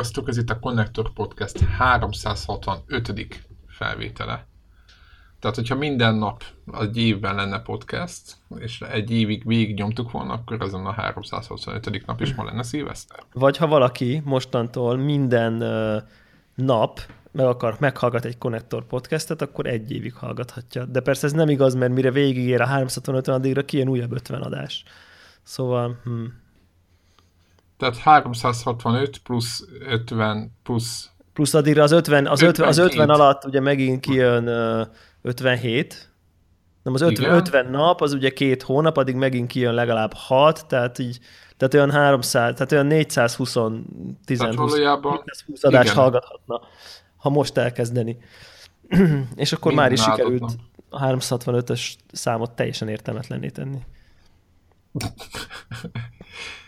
Sziasztok, ez itt a Connector Podcast 365. felvétele. Tehát, hogyha minden nap egy évben lenne podcast, és egy évig végig nyomtuk volna, akkor ezen a 365. nap is ma lenne szilveszter. Vagy ha valaki mostantól minden nap meg akar, meghallgat egy Connector podcastet, akkor egy évig hallgathatja. De persze ez nem igaz, mert mire végigér a 365 addigra kijön újabb 50 adás. Szóval... Hm. Tehát 365 plusz 50 plusz... Plusz addigra az 50, az 50, az 50 alatt ugye megint kijön uh, 57, nem az 50, 50 nap, az ugye két hónap, addig megint kijön legalább 6, tehát így tehát olyan 300, tehát olyan 420 10, tehát 20, 420 adást hallgathatna, ha most elkezdeni. És akkor Minden már is sikerült a 365-ös számot teljesen értelmetlenné tenni.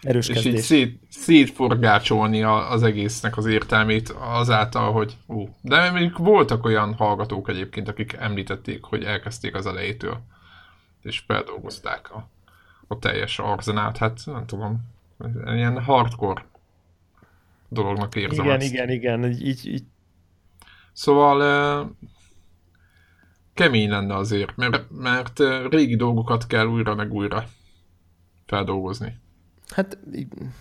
Erős és kezdés. így szét, szétforgácsolni az egésznek az értelmét azáltal, hogy ú, de még voltak olyan hallgatók egyébként, akik említették, hogy elkezdték az elejétől, és feldolgozták a, a teljes arzenát, hát nem tudom, ilyen hardcore dolognak érzem Igen, ezt. igen, igen, így, így. Szóval kemény lenne azért, mert, mert régi dolgokat kell újra meg újra feldolgozni. Hát igen.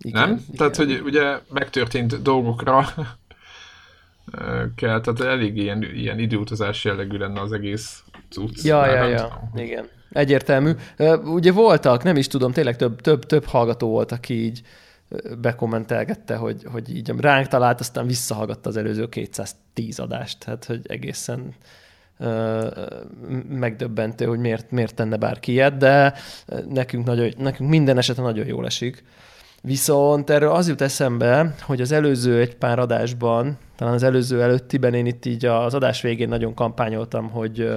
Nem? Igen. Tehát, hogy ugye megtörtént dolgokra kell, tehát elég ilyen, ilyen időutazás jellegű lenne az egész cucc. Ja, ja, ja, tudom. igen. Egyértelmű. Ugye voltak, nem is tudom, tényleg több, több, több hallgató volt, aki így bekommentelgette, hogy, hogy így ránk talált, aztán visszahallgatta az előző 210 adást, tehát hogy egészen megdöbbentő, hogy miért, miért tenne bárki ilyet, de nekünk, nagyon, nekünk minden esetre nagyon jól esik. Viszont erről az jut eszembe, hogy az előző egy pár adásban, talán az előző előttiben én itt így az adás végén nagyon kampányoltam, hogy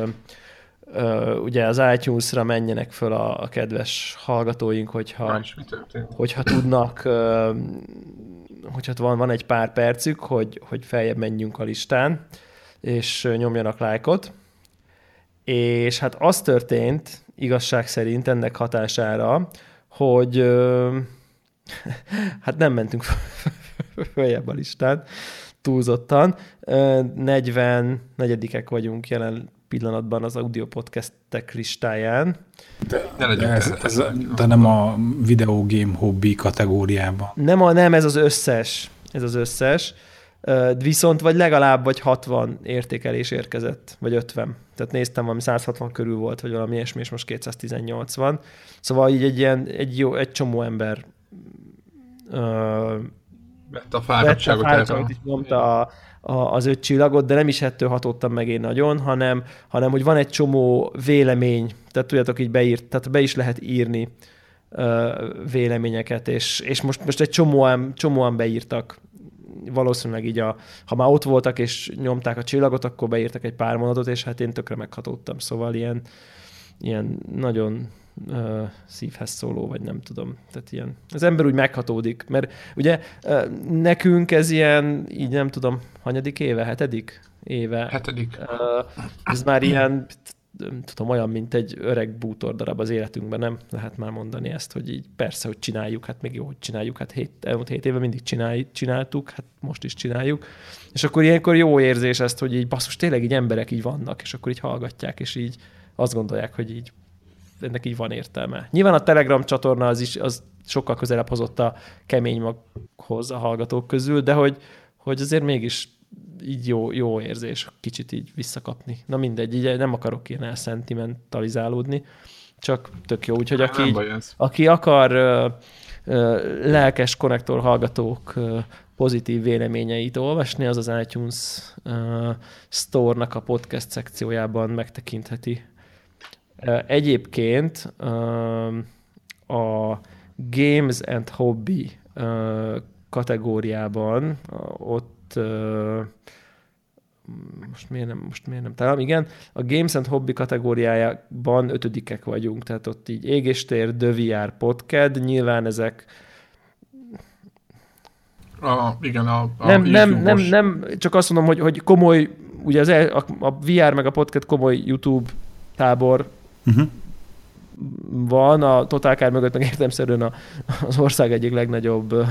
ugye az iTunes-ra menjenek föl a, a kedves hallgatóink, hogyha, hogyha tudnak, hogyha van, van egy pár percük, hogy, hogy feljebb menjünk a listán, és nyomjanak lájkot. És hát az történt, igazság szerint ennek hatására, hogy hát nem mentünk följebb a listán túlzottan. 44 vagyunk jelen pillanatban az audio podcastek listáján. De, de, ez, ez, de nem a videogame hobby kategóriában. Nem, a, nem ez az összes. Ez az összes. Viszont vagy legalább vagy 60 értékelés érkezett, vagy 50. Tehát néztem, valami 160 körül volt, vagy valami ilyesmi, és most 218 van. Szóval így egy, ilyen, egy, jó, egy csomó ember uh, vett a fáradtságot. Vett a fáradtságot is nyomta a, a, az öt csillagot, de nem is ettől hatottam meg én nagyon, hanem, hanem hogy van egy csomó vélemény, tehát tudjátok, így beírt, tehát be is lehet írni véleményeket, és, és most, most egy csomóan, csomóan beírtak valószínűleg így a, ha már ott voltak és nyomták a csillagot, akkor beírtak egy pár mondatot, és hát én tökre meghatódtam, szóval ilyen, ilyen nagyon uh, szívhez szóló, vagy nem tudom. Tehát ilyen, az ember úgy meghatódik, mert ugye uh, nekünk ez ilyen, így nem tudom, hanyadik éve, hetedik éve. Hetedik. Uh, ez már ilyen tudom, olyan, mint egy öreg bútor darab az életünkben, nem lehet már mondani ezt, hogy így persze, hogy csináljuk, hát még jó, hogy csináljuk, hát hét, elmúlt hét éve mindig csinálj, csináltuk, hát most is csináljuk. És akkor ilyenkor jó érzés ezt, hogy így basszus, tényleg így emberek így vannak, és akkor így hallgatják, és így azt gondolják, hogy így ennek így van értelme. Nyilván a Telegram csatorna az is az sokkal közelebb hozott a kemény maghoz a hallgatók közül, de hogy, hogy azért mégis így jó, jó érzés kicsit így visszakapni. Na mindegy, így nem akarok ilyen elszentimentalizálódni, csak tök jó. Úgyhogy aki, így, aki akar uh, uh, lelkes konnektor hallgatók uh, pozitív véleményeit olvasni, az az iTunes Store-nak a podcast szekciójában megtekintheti. Egyébként a Games and Hobby kategóriában uh, ott most miért nem, most miért nem, talán igen, a Games and Hobby kategóriájában ötödikek vagyunk, tehát ott így Égéstér, VR, Podcast, nyilván ezek a, igen, a, a nem, nem, nem, nem, csak azt mondom, hogy, hogy komoly, ugye az, a, a VR meg a podcast komoly YouTube tábor, uh-huh. Van, a Total mögött meg értemszerűen az ország egyik legnagyobb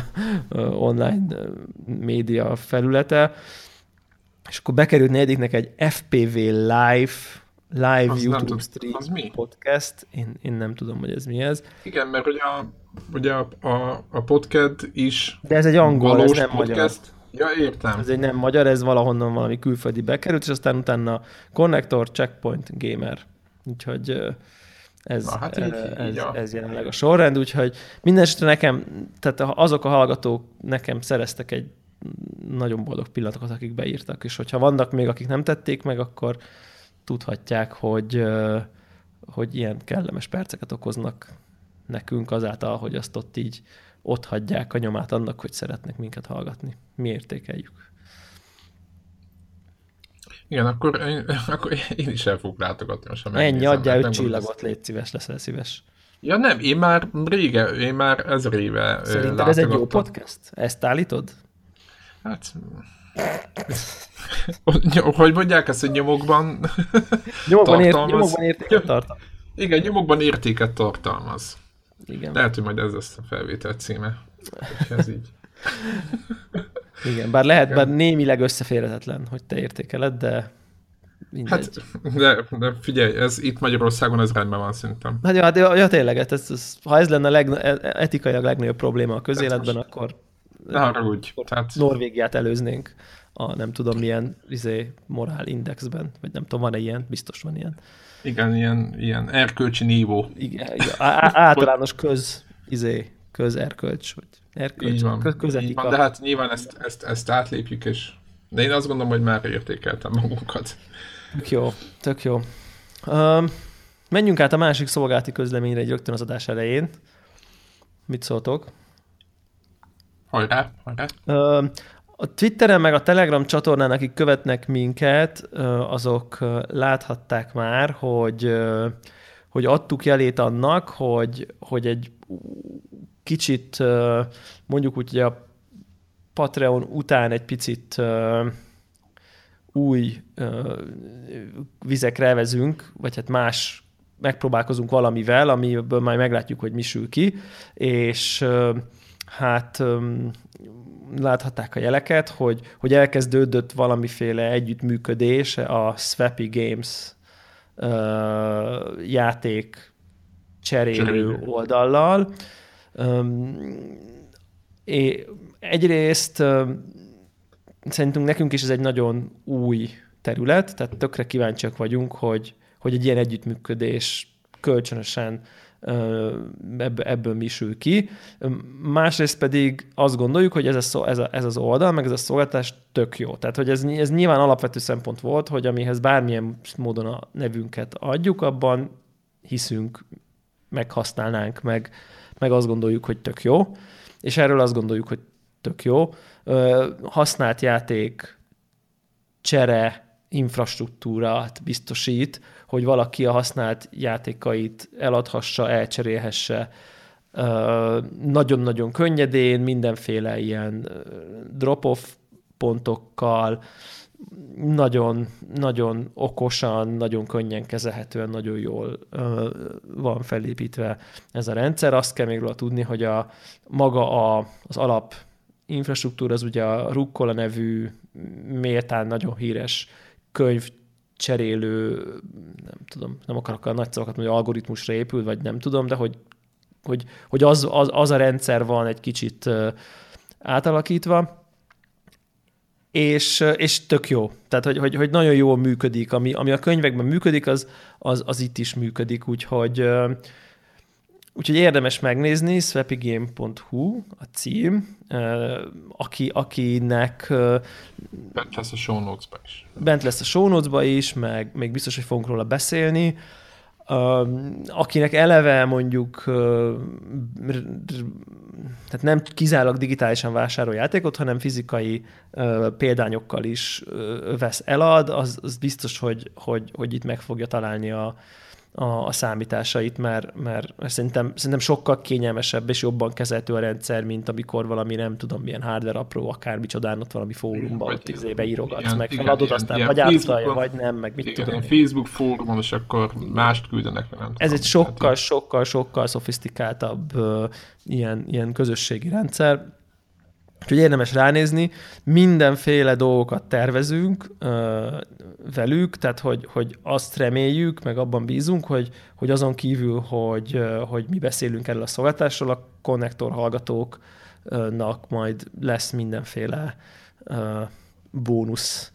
online média felülete, és akkor bekerült negyediknek egy FPV Live live az YouTube tud, stream az mi? podcast. Én, én nem tudom, hogy ez mi ez. Igen, mert hogy a, ugye a, a, a podcast is De ez egy angol, ez nem podcast. magyar. Ja, értem. Ez egy nem magyar, ez valahonnan valami külföldi bekerült, és aztán utána Connector, Checkpoint, Gamer. Úgyhogy ez, Na, hát így, ez, így ez jelenleg a sorrend, úgyhogy minden esetre nekem, tehát azok a hallgatók nekem szereztek egy nagyon boldog pillanatokat, akik beírtak, és hogyha vannak még, akik nem tették meg, akkor tudhatják, hogy, hogy ilyen kellemes perceket okoznak nekünk azáltal, hogy azt ott így ott hagyják a nyomát annak, hogy szeretnek minket hallgatni. Mi értékeljük. Igen, akkor én, akkor én is el fogok látogatni most, ha Ennyi, adjál egy csillagot, légy szíves, leszel szíves. Ja nem, én már rége, én már ezréve Szerinted ez egy jó podcast? Ezt állítod? Hát hogy mondják ezt, hogy nyomokban nyomokban, ért, nyomokban értéket tartalmaz. Igen, nyomokban értéket tartalmaz. Igen. Lehet, hogy majd ez lesz a felvétel címe. Ez így. Igen, bár lehet, Igen. bár némileg összeférhetetlen, hogy te értékeled, de mindegy. Hát, de, de figyelj, ez itt Magyarországon ez rendben van szerintem. Hát ja, de, ja tényleg, hát ez, ez, ha ez lenne a leg, e- etikailag legnagyobb probléma a közéletben, akkor arra úgy. Tehát... Norvégiát előznénk a nem tudom milyen izé, morál indexben, vagy nem tudom, van-e ilyen, biztos van ilyen. Igen, ilyen, ilyen erkölcsi nívó. Igen, igen általános köz, izé, közerkölcs, vagy erkölcs, van, közetika. Így van, de hát nyilván ezt, ezt, ezt átlépjük, és de én azt gondolom, hogy már értékeltem magunkat. Tök jó, tök jó. Um, menjünk át a másik szolgálati közleményre egy rögtön az adás elején. Mit szóltok? Hajrá, hajrá. A Twitteren meg a Telegram csatornán, akik követnek minket, azok láthatták már, hogy, hogy adtuk jelét annak, hogy, hogy egy kicsit mondjuk úgy, hogy a Patreon után egy picit új vizekre vezünk, vagy hát más megpróbálkozunk valamivel, amiből majd meglátjuk, hogy mi sül ki, és hát láthatták a jeleket, hogy, hogy elkezdődött valamiféle együttműködés a Swappy Games játék Cserélő. oldallal. É, egyrészt szerintünk nekünk is ez egy nagyon új terület, tehát tökre kíváncsiak vagyunk, hogy, hogy egy ilyen együttműködés kölcsönösen ebből mi sül ki. Másrészt pedig azt gondoljuk, hogy ez, ez, a, ez az oldal, meg ez a szolgáltatás tök jó. Tehát, hogy ez, ez nyilván alapvető szempont volt, hogy amihez bármilyen módon a nevünket adjuk, abban hiszünk, meghasználnánk, meg, meg azt gondoljuk, hogy tök jó. És erről azt gondoljuk, hogy tök jó. Használt játék, csere, infrastruktúrát biztosít, hogy valaki a használt játékait eladhassa, elcserélhesse nagyon-nagyon könnyedén, mindenféle ilyen drop-off pontokkal, nagyon, nagyon okosan, nagyon könnyen kezelhetően, nagyon jól ö, van felépítve ez a rendszer. Azt kell még róla tudni, hogy a maga a, az alap infrastruktúra, az ugye a Rukkola nevű méltán nagyon híres könyv cserélő, nem tudom, nem akarok a nagy szavakat mondani, algoritmusra épül, vagy nem tudom, de hogy, hogy, hogy az, az, az a rendszer van egy kicsit átalakítva, és, és tök jó. Tehát, hogy, hogy, hogy nagyon jól működik. Ami, ami a könyvekben működik, az, az, az itt is működik, úgyhogy Úgyhogy érdemes megnézni, swapigame.hu a cím, aki, akinek... Bent lesz a show notes-ba is. Bent lesz a show notes is, meg még biztos, hogy fogunk róla beszélni. Akinek eleve mondjuk tehát nem kizárólag digitálisan vásárol játékot, hanem fizikai példányokkal is vesz elad, az, az biztos, hogy, hogy, hogy itt meg fogja találni a, a, a számításait, mert, mert, szerintem, szerintem sokkal kényelmesebb és jobban kezelhető a rendszer, mint amikor valami nem tudom milyen hardware apró, akármi csodán ott valami fórumban, ott tíz éve írogatsz, igen, meg feladod, igen, aztán igen, vagy átszalja, vagy nem, meg mit igen, tudom. Facebook fórumon, és akkor mást küldenek, nem Ez egy sokkal, sokkal, sokkal szofisztikáltabb uh, ilyen, ilyen közösségi rendszer, Úgyhogy érdemes ránézni, mindenféle dolgokat tervezünk ö, velük, tehát hogy, hogy azt reméljük, meg abban bízunk, hogy, hogy azon kívül, hogy, hogy mi beszélünk erről a szolgáltásról, a konnektor hallgatóknak majd lesz mindenféle ö, bónusz,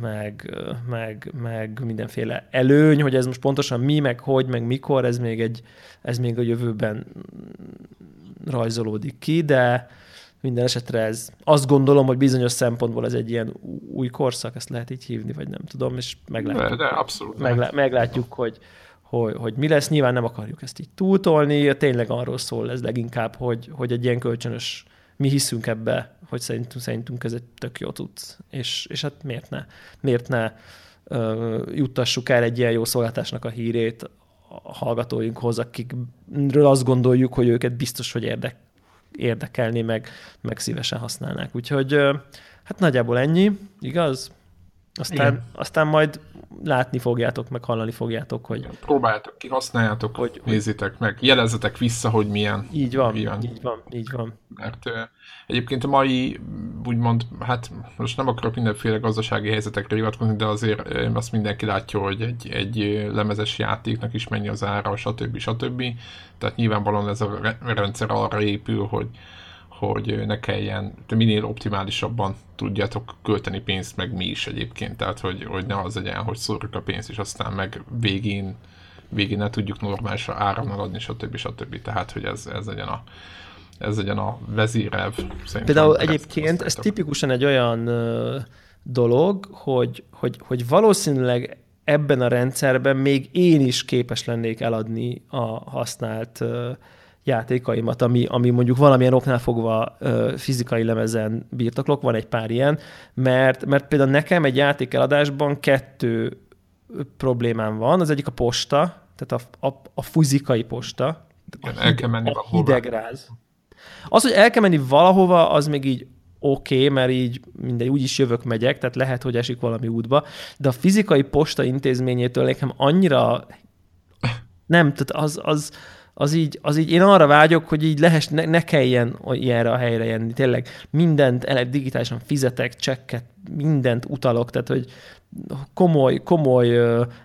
meg, meg, meg mindenféle előny, hogy ez most pontosan mi, meg hogy, meg mikor, ez még, egy, ez még a jövőben rajzolódik ki, de, minden esetre ez, azt gondolom, hogy bizonyos szempontból ez egy ilyen új korszak, ezt lehet így hívni, vagy nem tudom, és meglátjuk, de, de abszolút meglá, meglátjuk hogy, hogy, hogy mi lesz. Nyilván nem akarjuk ezt így túltolni, tényleg arról szól ez leginkább, hogy, hogy egy ilyen kölcsönös, mi hiszünk ebbe, hogy szerintünk, szerintünk ez egy tök jó tud, és, és hát miért ne, miért ne uh, juttassuk el egy ilyen jó szolgáltásnak a hírét a hallgatóinkhoz, akikről azt gondoljuk, hogy őket biztos, hogy érdek, érdekelni, meg, meg szívesen használnák. Úgyhogy hát nagyjából ennyi, igaz? Aztán, aztán majd látni fogjátok, meg hallani fogjátok, hogy... Próbáljátok ki, használjátok, hogy, nézzétek meg, jelezzetek vissza, hogy milyen. Így van, milyen. így van, így van. Mert egyébként a mai, úgymond, hát most nem akarok mindenféle gazdasági helyzetekre hivatkozni, de azért uh, azt mindenki látja, hogy egy, egy lemezes játéknak is mennyi az ára, stb. stb. Tehát nyilvánvalóan ez a rendszer arra épül, hogy hogy ne kelljen, minél optimálisabban tudjátok költeni pénzt, meg mi is egyébként, tehát hogy, hogy ne az legyen, hogy szórjuk a pénzt, és aztán meg végén, végén ne tudjuk normálisra áramnak adni, stb. stb. Tehát, hogy ez, ez legyen a, ez legyen a vezérelv. Például egyébként ez tipikusan egy olyan dolog, hogy, hogy, hogy valószínűleg ebben a rendszerben még én is képes lennék eladni a használt játékaimat, ami, ami mondjuk valamilyen oknál fogva ö, fizikai lemezen birtoklok, van egy pár ilyen, mert, mert például nekem egy játékeladásban kettő problémám van, az egyik a posta, tehát a, a, a fizikai posta, Igen, el kell menni a hidegráz. Az, hogy el kell menni valahova, az még így oké, okay, mert így mindegy, úgyis jövök, megyek, tehát lehet, hogy esik valami útba, de a fizikai posta intézményétől nekem annyira nem, tehát az, az, az így, az így, én arra vágyok, hogy így lehess, ne, ne kelljen ilyenre a helyre jönni. Tényleg mindent digitálisan fizetek, csekket, mindent utalok, tehát hogy komoly, komoly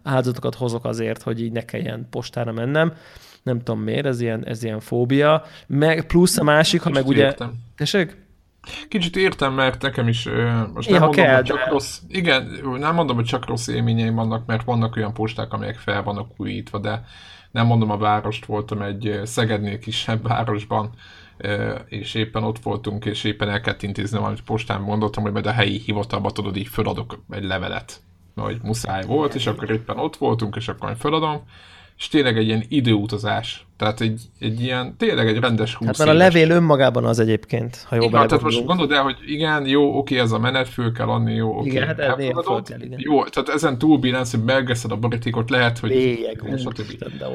áldozatokat hozok azért, hogy így ne kelljen postára mennem. Nem tudom miért, ez ilyen, ez ilyen fóbia. Meg plusz a másik, ha meg ugye... Tessék? Kicsit értem, mert nekem is most nem mondom, kell, hogy csak de... rossz, igen, nem mondom, hogy csak rossz élményeim vannak, mert vannak olyan posták, amelyek fel vannak újítva, de nem mondom a várost, voltam egy Szegednél kisebb városban, és éppen ott voltunk, és éppen el kellett intézni valamit postán, mondottam, hogy majd a helyi hivatalba tudod, így feladok egy levelet, hogy muszáj volt, és akkor éppen ott voltunk, és akkor feladom, és tényleg egy ilyen időutazás. Tehát egy, egy ilyen, tényleg egy rendes húsz Hát mert a levél önmagában az egyébként, ha jó igen, tehát most gondolod el, hogy igen, jó, oké, ez a menet, föl kell adni, jó, oké. Igen, hát ez föl kell, igen. Jó, tehát ezen túl bilánsz, hogy megveszed a borítékot, lehet, hogy... Bélyeg, de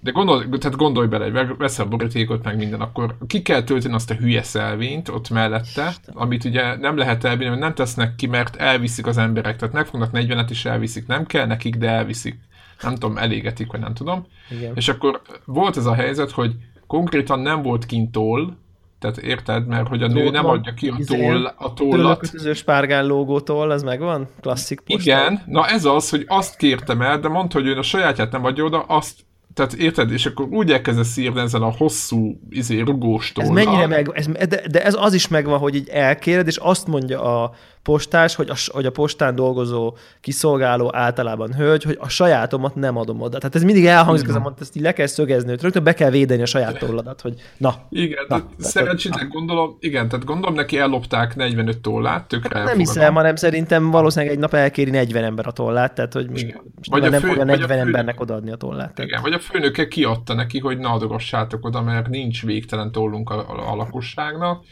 De gondolj, tehát gondolj bele, hogy veszel a borítékot, meg minden, akkor ki kell tölteni azt a hülye szelvényt ott mellette, Isten. amit ugye nem lehet elvinni, mert nem tesznek ki, mert elviszik az emberek, tehát megfognak 40-et és elviszik, nem kell nekik, de elviszik nem tudom, elégetik, vagy nem tudom. Igen. És akkor volt ez a helyzet, hogy konkrétan nem volt kint toll, tehát érted, mert hogy a nő nem van, adja ki a, toll, a tollat. Tőlőkötöző spárgán lógótól, ez megvan? Klasszik posta. Igen, na ez az, hogy azt kértem el, de mondta, hogy ő a sajátját nem adja oda, azt tehát érted, és akkor úgy elkezdesz írni ezzel a hosszú izé, rugóstól. Ez mennyire meg, ez, de, de, ez az is megvan, hogy így elkéred, és azt mondja a postás, hogy a, hogy a postán dolgozó kiszolgáló általában hölgy, hogy a sajátomat nem adom oda. Tehát ez mindig elhangzik, ez mondta, ezt így le kell szögezni, hogy rögtön be kell védeni a saját tolladat, hogy na. Igen, na, szerencsétlen gondolom, igen, tehát gondolom neki ellopták 45 tollát, tökre hát Nem hiszem, hanem szerintem valószínűleg egy nap elkéri 40 ember a tollát, tehát hogy igen. vagy nem fő, fogja 40 vagy embernek odaadni a tollát. Tehát. Igen, vagy a főnöke kiadta neki, hogy ne adogassátok oda, mert nincs végtelen tollunk a, a, a lakosságnak,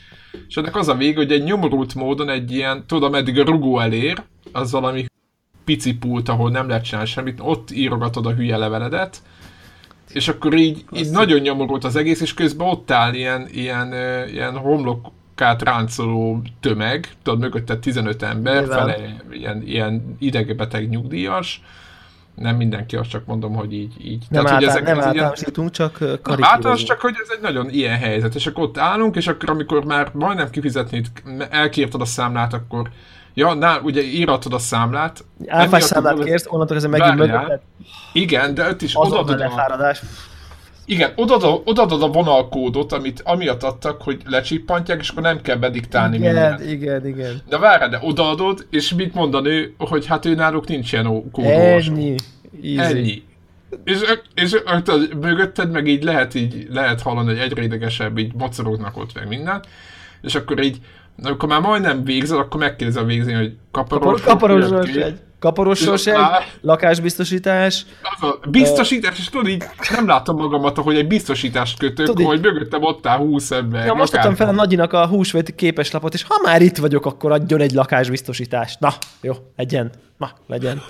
és ennek az a vége, hogy egy nyomorult módon egy ilyen, tudom, eddig a rugó elér, az valami pici pult, ahol nem lehet csinálni semmit, ott írogatod a hülye leveledet, és akkor így, így nagyon nyomorult az egész, és közben ott áll ilyen, ilyen, ilyen homlokát ráncoló tömeg, tudod, mögötte 15 ember, Nyilván. fele ilyen, ilyen idegbeteg nyugdíjas, nem mindenki, azt csak mondom, hogy így. így. Nem, hogy által, ezek- nem ez ilyen- általánosítunk, csak karikírozunk. általános, csak hogy ez egy nagyon ilyen helyzet, és akkor ott állunk, és akkor amikor már majdnem kifizetni, elkérted a számlát, akkor ja, na, ugye íratod a számlát. Áfás számlát kérsz, onnantól kezdve megint mögötted Igen, de ott is odaadod a, lefáradás. Igen, odaadod, odaadod a vonalkódot, amit amiatt adtak, hogy lecsippantják, és akkor nem kell bediktálni Igen, mindent. igen, igen. De várj, de odaadod, és mit mond a nő, hogy hát ő náluk nincs ilyen kódolvasó. Ennyi. Easy. Ennyi. És, és ott a mögötted meg így lehet, így lehet hallani, hogy egyre idegesebb, így mocorognak ott meg minden. És akkor így, amikor már majdnem végzel, akkor megkérdezi a végzén, hogy kaparós, vagy sors egy. Kaparos És sors egy. Lakásbiztosítás. Biztosítás, és tudod így, nem látom magamat, hogy egy biztosítást kötök, Tudod, hogy mögöttem ott áll 20 ember. Ja, most adtam fel a nagyinak a húsvéti képeslapot, és ha már itt vagyok, akkor adjon egy lakásbiztosítást. Na, jó, legyen. Na, legyen.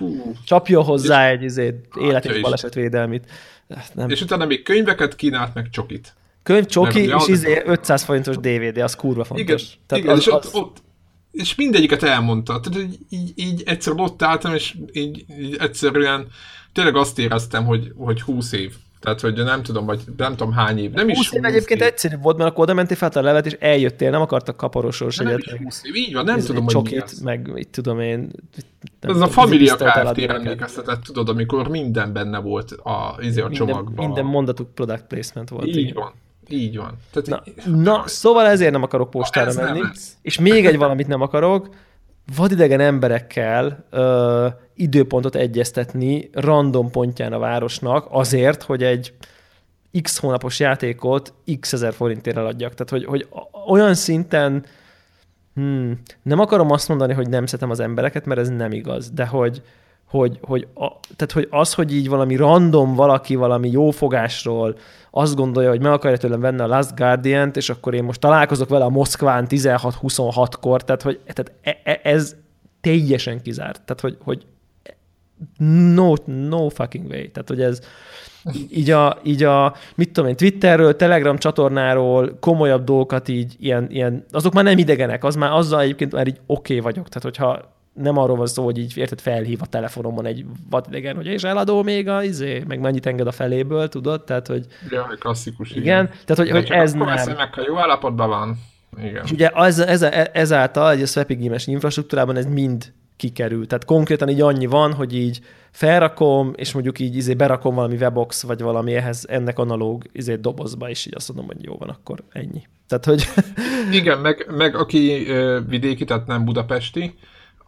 Csapjon hozzá egy izét, élet Atya és is. balesetvédelmit. Nem. És utána még könyveket kínált, meg csokit. Könyv, csoki, és izé 500 forintos DVD, az kurva fontos. Igen, Tehát igen az, és ott, az, ott, és mindegyiket elmondta. Tehát így, így, így egyszer ott álltam, és így, így egyszerűen tényleg azt éreztem, hogy, hogy 20 év. Tehát, hogy nem tudom, vagy nem tudom hány év. Nem is 20 év egyébként egyszerű volt, mert akkor oda mentél fel a levet, és eljöttél, nem akartak kaparosos nem egyet. is meg 20 év. Így van, nem izé, tudom, hogy mi csokit, ez. meg mit tudom én. Nem Ez a Familia pisztolyt Kft. emlékeztetett, tudod, amikor minden benne volt a, izé a Minden, csomagban. minden mondatuk product placement volt. Így igen. van. Így van. Tehát Na, na, szóval ezért nem akarok postára ez menni. És még egy valamit nem akarok, vadidegen emberekkel ö, időpontot egyeztetni random pontján a városnak azért, hogy egy x hónapos játékot x ezer forintért eladjak. Tehát, hogy, hogy olyan szinten hmm, nem akarom azt mondani, hogy nem szeretem az embereket, mert ez nem igaz, de hogy, hogy, hogy, a, tehát, hogy az, hogy így valami random valaki valami jó fogásról azt gondolja, hogy meg akarja tőlem venni a Last Guardian-t, és akkor én most találkozok vele a Moszkván 16-26-kor, tehát, hogy tehát e- e- ez teljesen kizárt. Tehát, hogy, hogy no, no fucking way. Tehát, hogy ez így a, így a, mit tudom én, Twitterről, Telegram csatornáról komolyabb dolgokat így, ilyen, ilyen, azok már nem idegenek, az már azzal egyébként már így oké okay vagyok. Tehát, hogyha nem arról van szó, hogy így érted, felhív a telefonomon egy vadidegen, hogy és eladó még a izé, meg mennyit enged a feléből, tudod? Tehát, hogy Jaj, klasszikus. igen, tehát, hogy, De hogy ez nem. veszem meg, ha jó állapotban van. Igen. És ugye ez, ez, ezáltal egy Swapigame-es infrastruktúrában ez mind kikerül. Tehát konkrétan így annyi van, hogy így felrakom, és mondjuk így izé berakom valami webox, vagy valami ehhez ennek analóg izé dobozba, és így azt mondom, hogy jó van, akkor ennyi. Tehát, hogy Igen, meg, meg aki vidéki, tehát nem budapesti,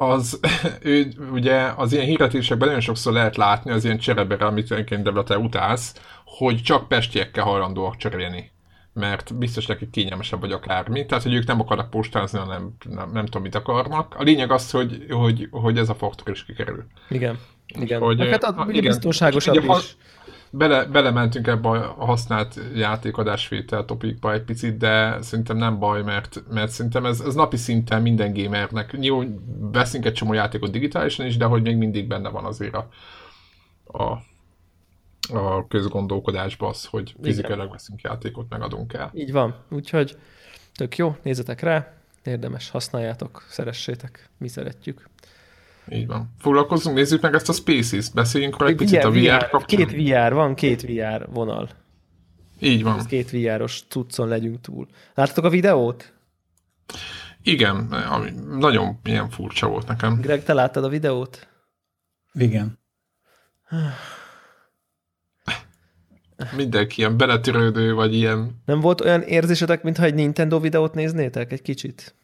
az ő ugye az ilyen hirdetésekben nagyon sokszor lehet látni az ilyen cserebere, amit Debla, te utálsz, hogy csak pestiekkel hajlandóak cserélni mert biztos nekik kényelmesebb vagy akármi, tehát hogy ők nem akarnak postázni, hanem nem, nem tudom, mit akarnak. A lényeg az, hogy, hogy, hogy ez a faktor is kikerül. igen. Igen. Hogy, hát a, ugye igen. biztonságosabb ha- is. Bele, belementünk ebbe a használt játékadásvétel topikba egy picit, de szerintem nem baj, mert, mert szerintem ez, ez napi szinten minden gamernek. Jó, veszünk egy csomó játékot digitálisan is, de hogy még mindig benne van azért a, a, a közgondolkodásban az, hogy fizikailag veszünk játékot, megadunk el. Így van. Úgyhogy tök jó, nézzetek rá, érdemes, használjátok, szeressétek, mi szeretjük. Így van. Foglalkozzunk, nézzük meg ezt a Spaces, beszéljünk róla egy picit a VR kapcsán. Két VR, van két VR vonal. Így van. Két VR-os cuccon legyünk túl. Láttatok a videót? Igen, ami nagyon ilyen furcsa volt nekem. Greg, te láttad a videót? Igen. Mindenki ilyen beletörődő, vagy ilyen Nem volt olyan érzésetek, mintha egy Nintendo videót néznétek egy kicsit?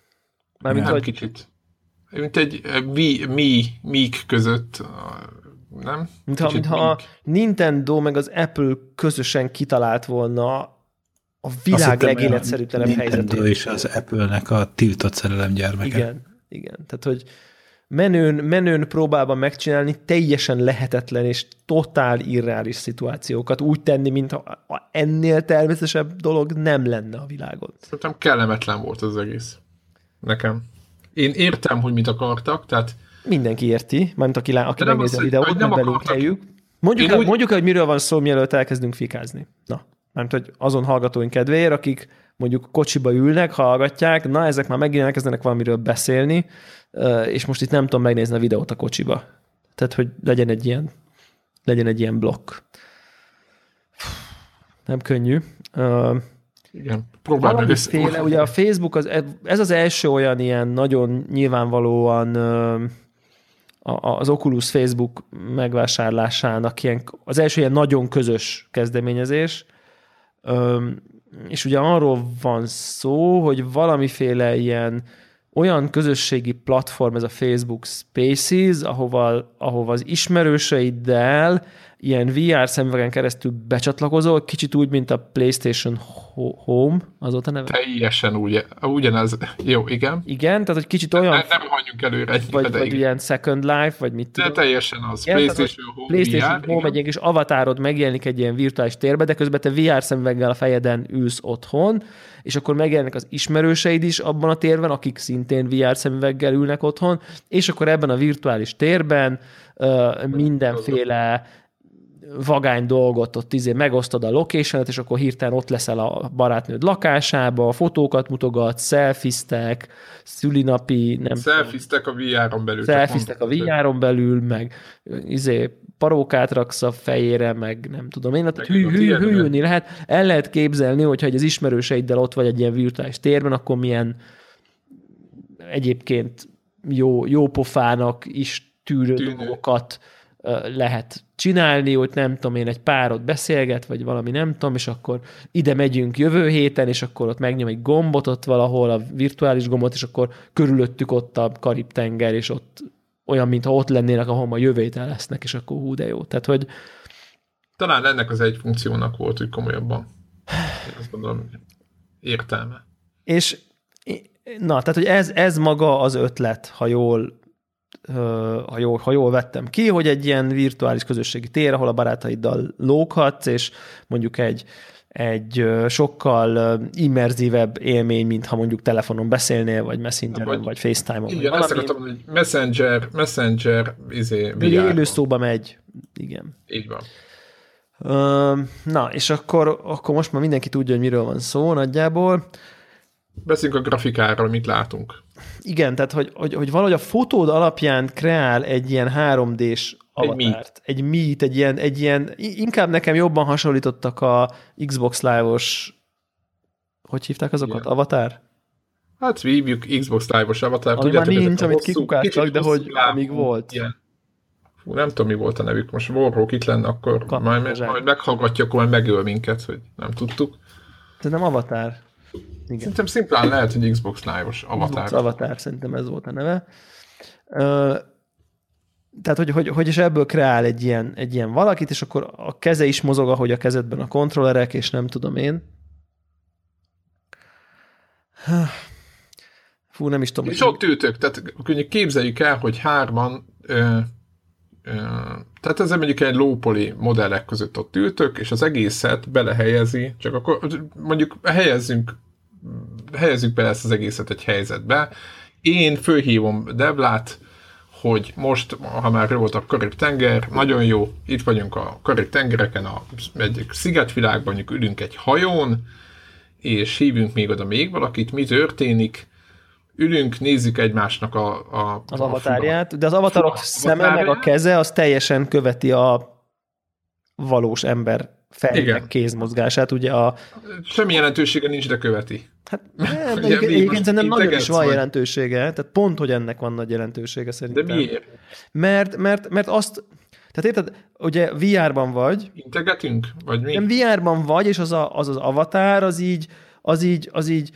Mármint, nem hogy kicsit. Mint egy eh, mi, mi, mík között, nem? mintha, mintha a míg. Nintendo meg az Apple közösen kitalált volna a világ legéletszerűtlenebb a Nintendo helyzetét. és az Apple-nek a tiltott szerelem gyermeke. Igen, igen. Tehát, hogy menőn, menőn próbálva megcsinálni teljesen lehetetlen és totál irreális szituációkat úgy tenni, mintha ennél természetesebb dolog nem lenne a világon. Szerintem kellemetlen volt az egész. Nekem. Én értem, hogy mit akartak, tehát Mindenki érti, mert aki, lá, aki megnézi a videót, nem belinkeljük. Mondjuk, el, úgy- mondjuk hogy miről van szó, mielőtt elkezdünk fikázni. Na, mert hogy azon hallgatóink kedvéért, akik mondjuk kocsiba ülnek, hallgatják, na ezek már megint elkezdenek valamiről beszélni, és most itt nem tudom megnézni a videót a kocsiba. Tehát, hogy legyen egy ilyen, legyen egy ilyen blokk. Nem könnyű. Igen, próbálj meg. Valamiféle, ugye a Facebook, az, ez az első olyan ilyen nagyon nyilvánvalóan az Oculus Facebook megvásárlásának ilyen, az első ilyen nagyon közös kezdeményezés, és ugye arról van szó, hogy valamiféle ilyen olyan közösségi platform, ez a Facebook Spaces, ahova, ahova az ismerőseiddel ilyen VR szemüvegen keresztül becsatlakozol, kicsit úgy, mint a PlayStation Ho- Home, az volt a neve? Teljesen úgy, ugyanez. Jó, igen. Igen, tehát hogy kicsit olyan, nem hagyjunk előre egy vagy, de vagy igen. ilyen Second Life, vagy mit De tudom. teljesen az. Igen, tehát, PlayStation Home, PlayStation VR, Home igen. egy kis avatárod megjelenik egy ilyen virtuális térbe, de közben te VR szemüveggel a fejeden ülsz otthon, és akkor megjelennek az ismerőseid is abban a térben, akik szintén VR szemüveggel ülnek otthon, és akkor ebben a virtuális térben ö, mindenféle vagány dolgot ott izé megosztod a location és akkor hirtelen ott leszel a barátnőd lakásába, fotókat mutogat, szelfiztek, szülinapi, nem Szelfiztek a VR-on belül. szelfiztek a VR-on belül, meg izé, parókát raksz a fejére, meg nem tudom én, Meg hű, hű, hűlni lehet. El lehet képzelni, hogyha egy az ismerőseiddel ott vagy egy ilyen virtuális térben, akkor milyen egyébként jó, jó pofának is tűrő Tűnő. dolgokat lehet csinálni, hogy nem tudom én, egy párod beszélget, vagy valami nem tudom, és akkor ide megyünk jövő héten, és akkor ott megnyom egy gombot ott valahol, a virtuális gombot, és akkor körülöttük ott a Karib-tenger, és ott olyan, mintha ott lennének, ahol ma jövő héten lesznek, és akkor hú, de jó. Tehát, hogy Talán ennek az egy funkciónak volt úgy komolyabban. Én azt gondolom, értelme. És na, tehát, hogy ez, ez maga az ötlet, ha jól, ha, jól, ha jól vettem ki, hogy egy ilyen virtuális közösségi tér, ahol a barátaiddal lóghatsz, és mondjuk egy, egy sokkal immerzívebb élmény, mint ha mondjuk telefonon beszélnél, vagy Messengeren, vagy, Vagy- vagy FaceTime-on. vagy Igen, ezt valami. akartam hogy Messenger, Messenger, izé, élő szóba megy. Igen. Így van. Na, és akkor, akkor most már mindenki tudja, hogy miről van szó nagyjából. Beszéljünk a grafikáról, mit látunk. Igen, tehát hogy, hogy, hogy valahogy a fotód alapján kreál egy ilyen 3D-s avatárt. Egy meet, egy ilyen, egy ilyen, inkább nekem jobban hasonlítottak a Xbox Live-os, hogy hívták azokat? Igen. Avatar? Hát hívjuk Xbox Live-os avatar. Ami már nincs, amit kikukáltak, de hogy amíg volt. Ilyen. Fú, nem tudom, mi volt a nevük. Most Warhawk itt lenne, akkor Kap- majd, majd meghallgatja, akkor majd megöl minket, hogy nem tudtuk. Ez nem Avatar. Igen. Szerintem szimplán lehet, hogy Xbox Live-os avatar. Xbox Avatar, szerintem ez volt a neve. Ö, tehát, hogy, hogy, hogy is ebből kreál egy ilyen, egy ilyen valakit, és akkor a keze is mozog, ahogy a kezedben a kontrollerek, és nem tudom én. Fú, nem is tudom. És ott ültök, tehát képzeljük el, hogy hárman, ö, ö, tehát ez mondjuk egy lópoli modellek között ott ültök, és az egészet belehelyezi, csak akkor mondjuk helyezzünk, helyezzük bele ezt az egészet egy helyzetbe. Én fölhívom Deblát, hogy most, ha már volt a Karib-tenger, nagyon jó, itt vagyunk a Karib-tengereken, a, egy szigetvilágban, mondjuk ülünk egy hajón, és hívunk még oda még valakit, mi történik, ülünk, nézzük egymásnak a, a az a avatárját, de az avatarok a szeme meg a avatárját. keze az teljesen követi a valós ember fejnek kézmozgását, ugye a Semmi jelentősége nincs, de követi. Hát nem, Ugye egyébként, egyébként szerintem nagyon is van vagy? jelentősége, tehát pont, hogy ennek van nagy jelentősége De szerintem. miért? Mert, mert, mert azt, tehát érted, ugye VR-ban vagy, Integetünk? Vagy mi? nem VR-ban vagy, és az, a, az az avatár, az így, az így, az így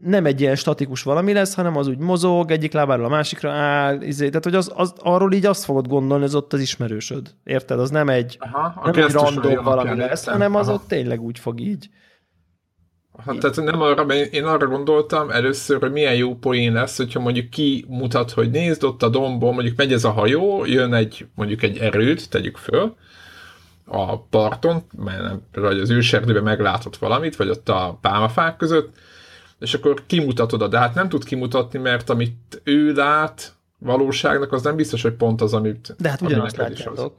nem egy ilyen statikus valami lesz, hanem az úgy mozog, egyik lábáról a másikra áll, izé, tehát hogy az, az, arról így azt fogod gondolni, az ott az ismerősöd. Érted? Az nem egy, Aha, nem egy random valami lesz, hanem az Aha. ott tényleg úgy fog így. Aha, tehát nem arra, mert én arra gondoltam először, hogy milyen jó poén lesz, hogyha mondjuk ki mutat, hogy nézd ott a dombon, mondjuk megy ez a hajó, jön egy, mondjuk egy erőt, tegyük föl, a parton, mert nem, vagy az őserdőben meglátott valamit, vagy ott a pálmafák között, és akkor kimutatod, de hát nem tud kimutatni, mert amit ő lát, valóságnak, az nem biztos, hogy pont az, amit... De hát ugyanazt látjátok.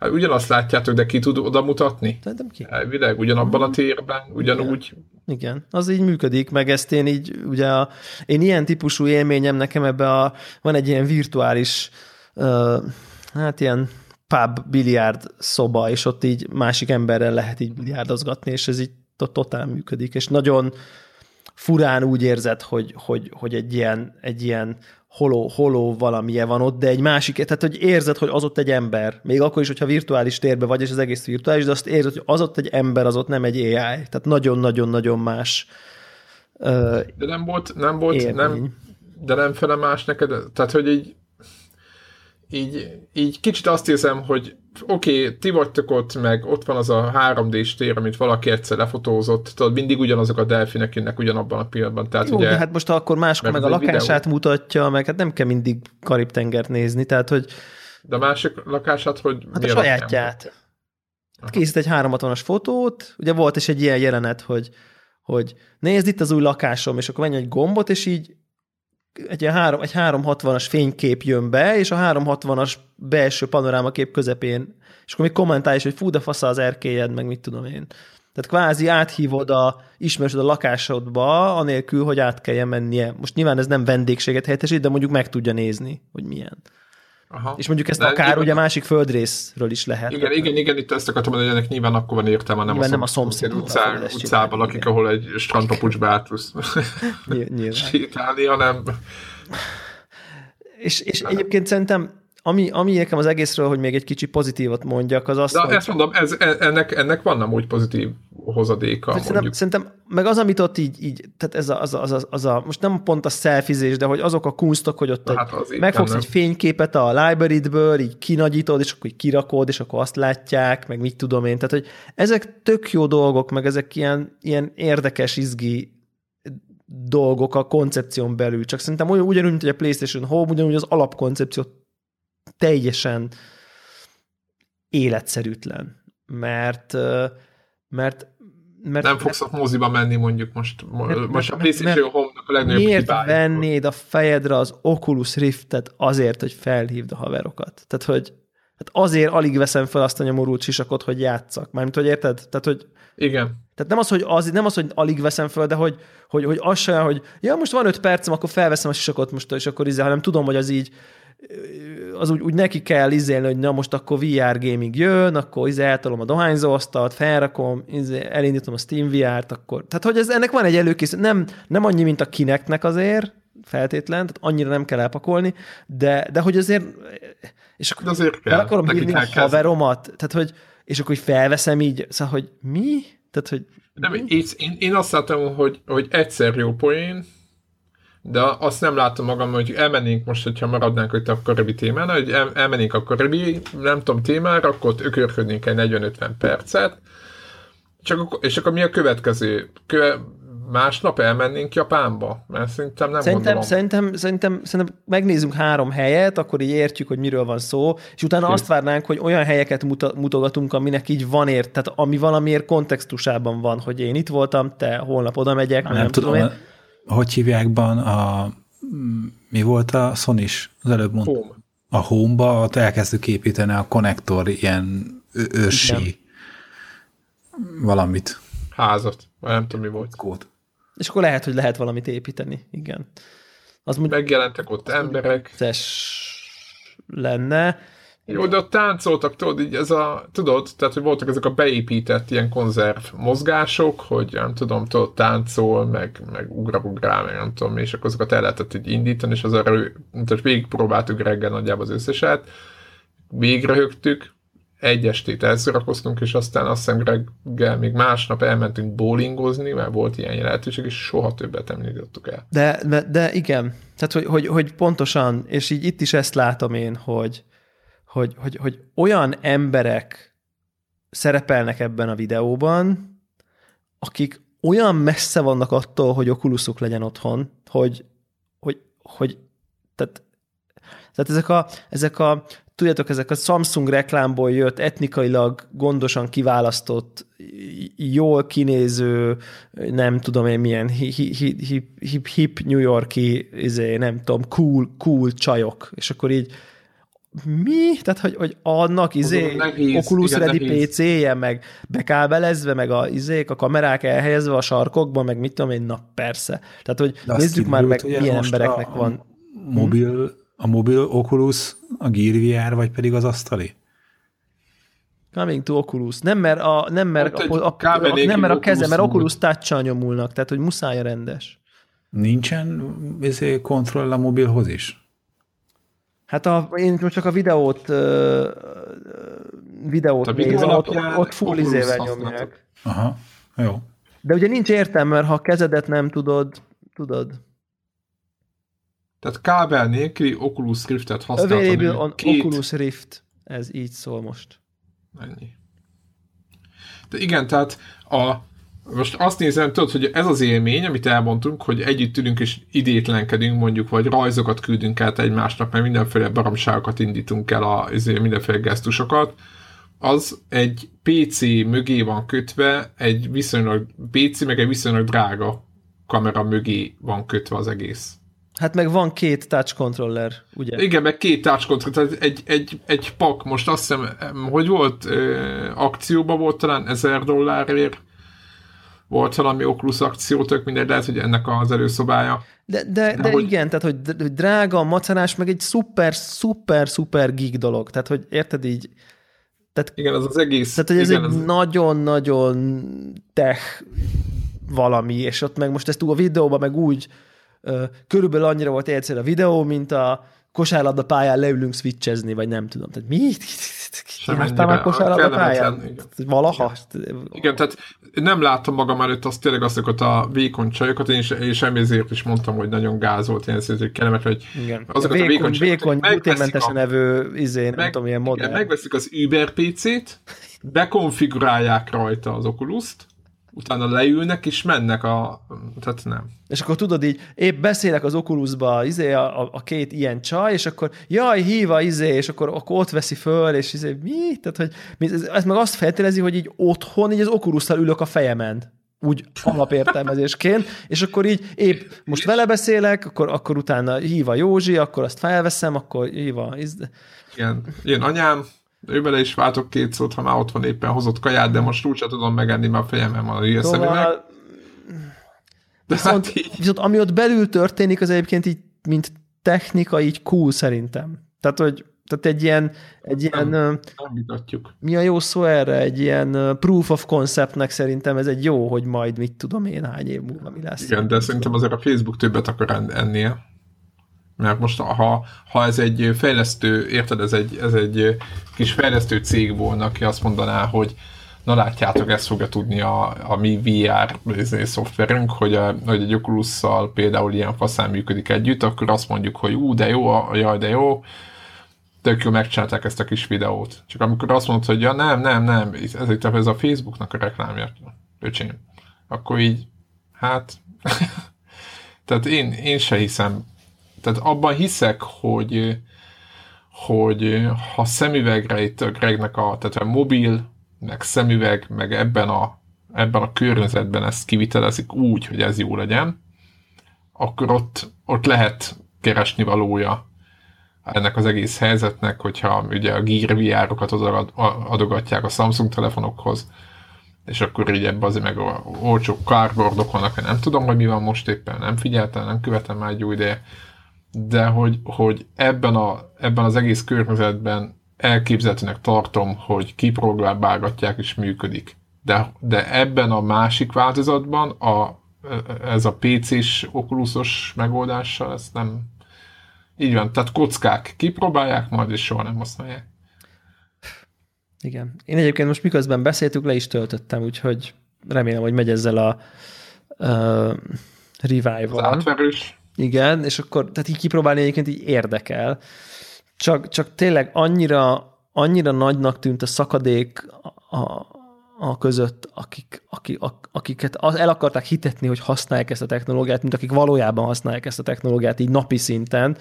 Hát ugyanazt látjátok, de ki tud oda mutatni? Szerintem ki. Elvileg, ugyanabban a térben, ugyanúgy. Igen. Igen, az így működik, meg ezt én így, ugye a, én ilyen típusú élményem nekem ebbe a, van egy ilyen virtuális, uh, hát ilyen pub biliárd szoba, és ott így másik emberrel lehet így biliárdozgatni, és ez így totál működik, és nagyon furán úgy érzed, hogy, hogy, hogy egy ilyen, egy ilyen holó, holó valamilyen van ott, de egy másik, tehát hogy érzed, hogy az ott egy ember, még akkor is, hogyha virtuális térbe vagy, és az egész virtuális, de azt érzed, hogy az ott egy ember, az ott nem egy AI. Tehát nagyon-nagyon-nagyon más uh, De nem volt, nem volt, nem, de nem fele más neked, tehát hogy így így, így kicsit azt érzem, hogy oké, okay, ti vagytok ott, meg ott van az a 3D-s tér, amit valaki egyszer lefotózott, tudod, mindig ugyanazok a delfinek jönnek ugyanabban a pillanatban. Tehát Jó, ugye, de hát most akkor máskor meg a lakását videó. mutatja, meg hát nem kell mindig Karib-tengert nézni, tehát hogy... De a másik lakását, hogy... Hát a sajátját. Hát készít egy 360-as fotót, ugye volt is egy ilyen jelenet, hogy, hogy nézd itt az új lakásom, és akkor menj egy gombot, és így egy, ilyen három, egy 360-as fénykép jön be, és a 360-as belső panorámakép közepén, és akkor még kommentálj is, hogy fú, de fasza az erkélyed, meg mit tudom én. Tehát kvázi áthívod a, ismerősöd a lakásodba, anélkül, hogy át kelljen mennie. Most nyilván ez nem vendégséget helyettesít, de mondjuk meg tudja nézni, hogy milyen. Aha. És mondjuk ezt De akár nyilván... ugye másik földrészről is lehet. Igen, igen, igen, itt ezt akartam mondani, hogy ennek nyilván akkor van értelme, nem, nyilván a, szomszéd, nem a szomszéd utcá, utcában lakik, ahol egy strandpapucsba át tudsz sétálni, hanem... És, és egyébként szerintem ami, ami nekem az egészről, hogy még egy kicsi pozitívat mondjak, az az, De hogy... ezt mondom, ez, e- ennek, ennek van nem úgy pozitív hozadéka. Szerintem, szerintem, meg az, amit ott így, így tehát ez a, az, a, az, a, az a, most nem pont a szelfizés, de hogy azok a kunstok, hogy ott hát egy, megfogsz egy fényképet a library-ből, így kinagyítod, és akkor így kirakod, és akkor azt látják, meg mit tudom én. Tehát, hogy ezek tök jó dolgok, meg ezek ilyen, ilyen érdekes, izgi dolgok a koncepción belül. Csak szerintem olyan ugyanúgy, mint hogy a PlayStation Home, ugyanúgy az alapkoncepció teljesen életszerűtlen, mert mert mert, nem fogsz a moziba menni mondjuk most. Mert, most a PlayStation Home-nak a legnagyobb Miért hibája. vennéd a fejedre az Oculus Riftet azért, hogy felhívd a haverokat? Tehát, hogy hát azért alig veszem fel azt a nyomorult sisakot, hogy játszak. Mármint, hogy érted? Tehát, hogy igen. Tehát nem az, hogy, az, nem az, hogy alig veszem fel, de hogy, hogy, hogy az sem, hogy ja, most van öt percem, akkor felveszem a sisakot most, és akkor izé, hanem tudom, hogy az így az úgy, úgy neki kell izélni, hogy na most akkor VR gaming jön, akkor izé eltolom a dohányzóasztalt, felrakom, izé elindítom a Steam VR-t, akkor... Tehát, hogy ez, ennek van egy előkész, nem, nem annyi, mint a kineknek azért, feltétlen, tehát annyira nem kell elpakolni, de, de hogy azért, és akkor azért kell, akarom írni a haveromat, tehát hogy, és akkor hogy felveszem így, szóval, hogy mi? Tehát, hogy nem, így, én, én azt látom, hogy, hogy egyszer jó poén, de azt nem látom magam, hogy elmennénk most, hogyha maradnánk itt a karibi témánál, hogy el, elmennénk a karibi, nem tudom, témára, akkor ott ökörködnénk egy 40-50 percet, csak, és akkor mi a következő? Köve, másnap elmennénk Japánba? Mert szerintem nem szerintem, gondolom. Szerintem, szerintem, szerintem megnézzünk három helyet, akkor így értjük, hogy miről van szó, és utána Hé. azt várnánk, hogy olyan helyeket mutogatunk, aminek így van ért, tehát ami valamiért kontextusában van, hogy én itt voltam, te holnap oda megyek, nem, nem tudom, tudom én hogy hívják ban a, mi volt a sony az előbb mondta? Home. A Home-ba, ott elkezdtük építeni a konnektor ilyen ősi valamit. Házat, vagy nem tudom mi volt. Kód. És akkor lehet, hogy lehet valamit építeni, igen. Az Megjelentek ott emberek. lenne. Jó, de ott táncoltak, tudod, így ez a, tudod, tehát, hogy voltak ezek a beépített ilyen konzerv mozgások, hogy nem tudom, tudod, táncol, meg, meg ugrabugrál, meg nem tudom, és akkor azokat el lehetett így indítani, és az arra, tehát végigpróbáltuk reggel nagyjából az összeset, végrehögtük, egy estét elszórakoztunk, és aztán azt hiszem reggel még másnap elmentünk bowlingozni, mert volt ilyen lehetőség, és soha többet nem indítottuk el. De, de, de igen, tehát hogy, hogy, hogy pontosan, és így itt is ezt látom én, hogy, hogy, hogy, hogy olyan emberek szerepelnek ebben a videóban, akik olyan messze vannak attól, hogy okuluszuk legyen otthon, hogy, hogy, hogy tehát Tehát ezek a, ezek a tudjátok, ezek a Samsung reklámból jött etnikailag gondosan kiválasztott, jól kinéző, nem tudom én milyen hip, hip, hip, hip New Yorki, izé, nem tudom, cool, cool csajok. És akkor így mi? Tehát, hogy, hogy annak izé, nehéz, Oculus igen, Ready PC-je, meg bekábelezve, meg a izék, a kamerák elhelyezve a sarkokban, meg mit tudom én, na persze. Tehát, hogy De nézzük már meg, milyen embereknek a van. Mobil, a mobil Oculus, a Gear VR, vagy pedig az asztali? Coming to Oculus. Nem, mert a, nem, mert hát a, a, a, nem, mert a keze, mert Oculus touch nyomulnak, tehát, hogy muszáj a rendes. Nincsen izé, kontroll a mobilhoz is? Hát a, én most csak a videót, uh, videót a nézem, ott, ott full izével nyomják. Aha, jó. De ugye nincs értelme, mert ha a kezedet nem tudod, tudod. Tehát kábel nélküli Oculus Rift-et használtam. Available on két... Oculus Rift. Ez így szól most. Ennyi. De igen, tehát a, most azt nézem, tudod, hogy ez az élmény, amit elmondtunk, hogy együtt ülünk és idétlenkedünk mondjuk, vagy rajzokat küldünk át egymásnak, mert mindenféle baromságokat indítunk el, a, mindenféle gesztusokat, az egy PC mögé van kötve, egy viszonylag PC, meg egy viszonylag drága kamera mögé van kötve az egész. Hát meg van két touch controller, ugye? Igen, meg két touch controller, tehát egy, egy, egy pak, most azt hiszem, hogy volt, akcióban volt talán 1000 dollárért, volt valami Oculus akció, tök mindegy, lehet, hogy ennek az előszobája. De, de, de, de hogy... igen, tehát hogy drága, macerás, meg egy szuper, szuper, szuper gig dolog. Tehát, hogy érted így, tehát, igen, az az egész. Tehát, hogy ez igen, egy nagyon-nagyon tech valami, és ott meg most ezt a videóban meg úgy körülbelül annyira volt egyszer a videó, mint a kosárlabda pályán leülünk switchezni, vagy nem tudom. Tehát mi? Jártál már kosárlabda pályán? Valaha? Igen. igen, tehát nem láttam magam előtt azt tényleg azokat a vékony csajokat, én is, és ezért is mondtam, hogy nagyon gáz volt, én ezt hogy kellemet, hogy igen. azokat vékony, a vékony vékony gluténmentesen nevő izé, nem meg, tudom, ilyen modell. Igen, megveszik az Uber PC-t, bekonfigurálják rajta az Oculus-t, utána leülnek és mennek a... Tehát nem. És akkor tudod így, épp beszélek az Oculusba izé, a, a, két ilyen csaj, és akkor jaj, híva, izé, és akkor, akkor ott veszi föl, és izé, mi? Tehát, hogy ez meg azt feltélezi, hogy így otthon így az oculus ülök a fejemen úgy alapértelmezésként, és akkor így épp most vele beszélek, akkor, akkor utána hív a Józsi, akkor azt felveszem, akkor hív a... Igen, én anyám, ő bele is váltok két szót, ha már ott van éppen hozott kaját, de most úgyse tudom megenni, mert a fejemben van a hülye szóval... De viszont, hát így... viszont ami ott belül történik, az egyébként így, mint technika, így cool szerintem. Tehát, hogy tehát egy ilyen, egy ilyen nem, nem vitatjuk. Mi a jó szó erre? Egy ilyen proof of conceptnek szerintem ez egy jó, hogy majd mit tudom én hány év múlva mi lesz. Igen, de szerintem azért a Facebook többet akar ennél. Mert most, ha, ha ez egy fejlesztő, érted, ez egy, ez egy kis fejlesztő cég volna, aki azt mondaná, hogy na látjátok, ezt fogja tudni a, a mi VR szoftverünk, hogy, a, hogy egy oculus például ilyen faszán működik együtt, akkor azt mondjuk, hogy ú, de jó, jaj, de jó, tök jó megcsinálták ezt a kis videót. Csak amikor azt mondod, hogy ja, nem, nem, nem, ez, itt ez a Facebooknak a reklámja, öcsém, akkor így, hát, tehát én, én se hiszem tehát abban hiszek, hogy, hogy ha szemüvegre itt a Gregnek a, tehát a mobil, meg szemüveg, meg ebben a, ebben a környezetben ezt kivitelezik úgy, hogy ez jó legyen, akkor ott, ott lehet keresni valója ennek az egész helyzetnek, hogyha ugye a Gear VR-okat adogatják a Samsung telefonokhoz, és akkor így ebben azért meg olcsó cardboardok vannak, nem tudom, hogy mi van most éppen, nem figyeltem, nem követem már egy új ideje, de hogy, hogy ebben, a, ebben az egész környezetben elképzelhetőnek tartom, hogy kipróbálgatják és működik. De, de ebben a másik változatban a, ez a PC-s okuluszos megoldással ezt nem így van, tehát kockák kipróbálják majd, és soha nem használják. Igen. Én egyébként most miközben beszéltük, le is töltöttem, úgyhogy remélem, hogy megy ezzel a uh, revival. Az átverős. Igen, és akkor, tehát így kipróbálni egyébként így érdekel. Csak, csak tényleg annyira, annyira nagynak tűnt a szakadék a, a között, akik, akik, akiket el akarták hitetni, hogy használják ezt a technológiát, mint akik valójában használják ezt a technológiát így napi szinten,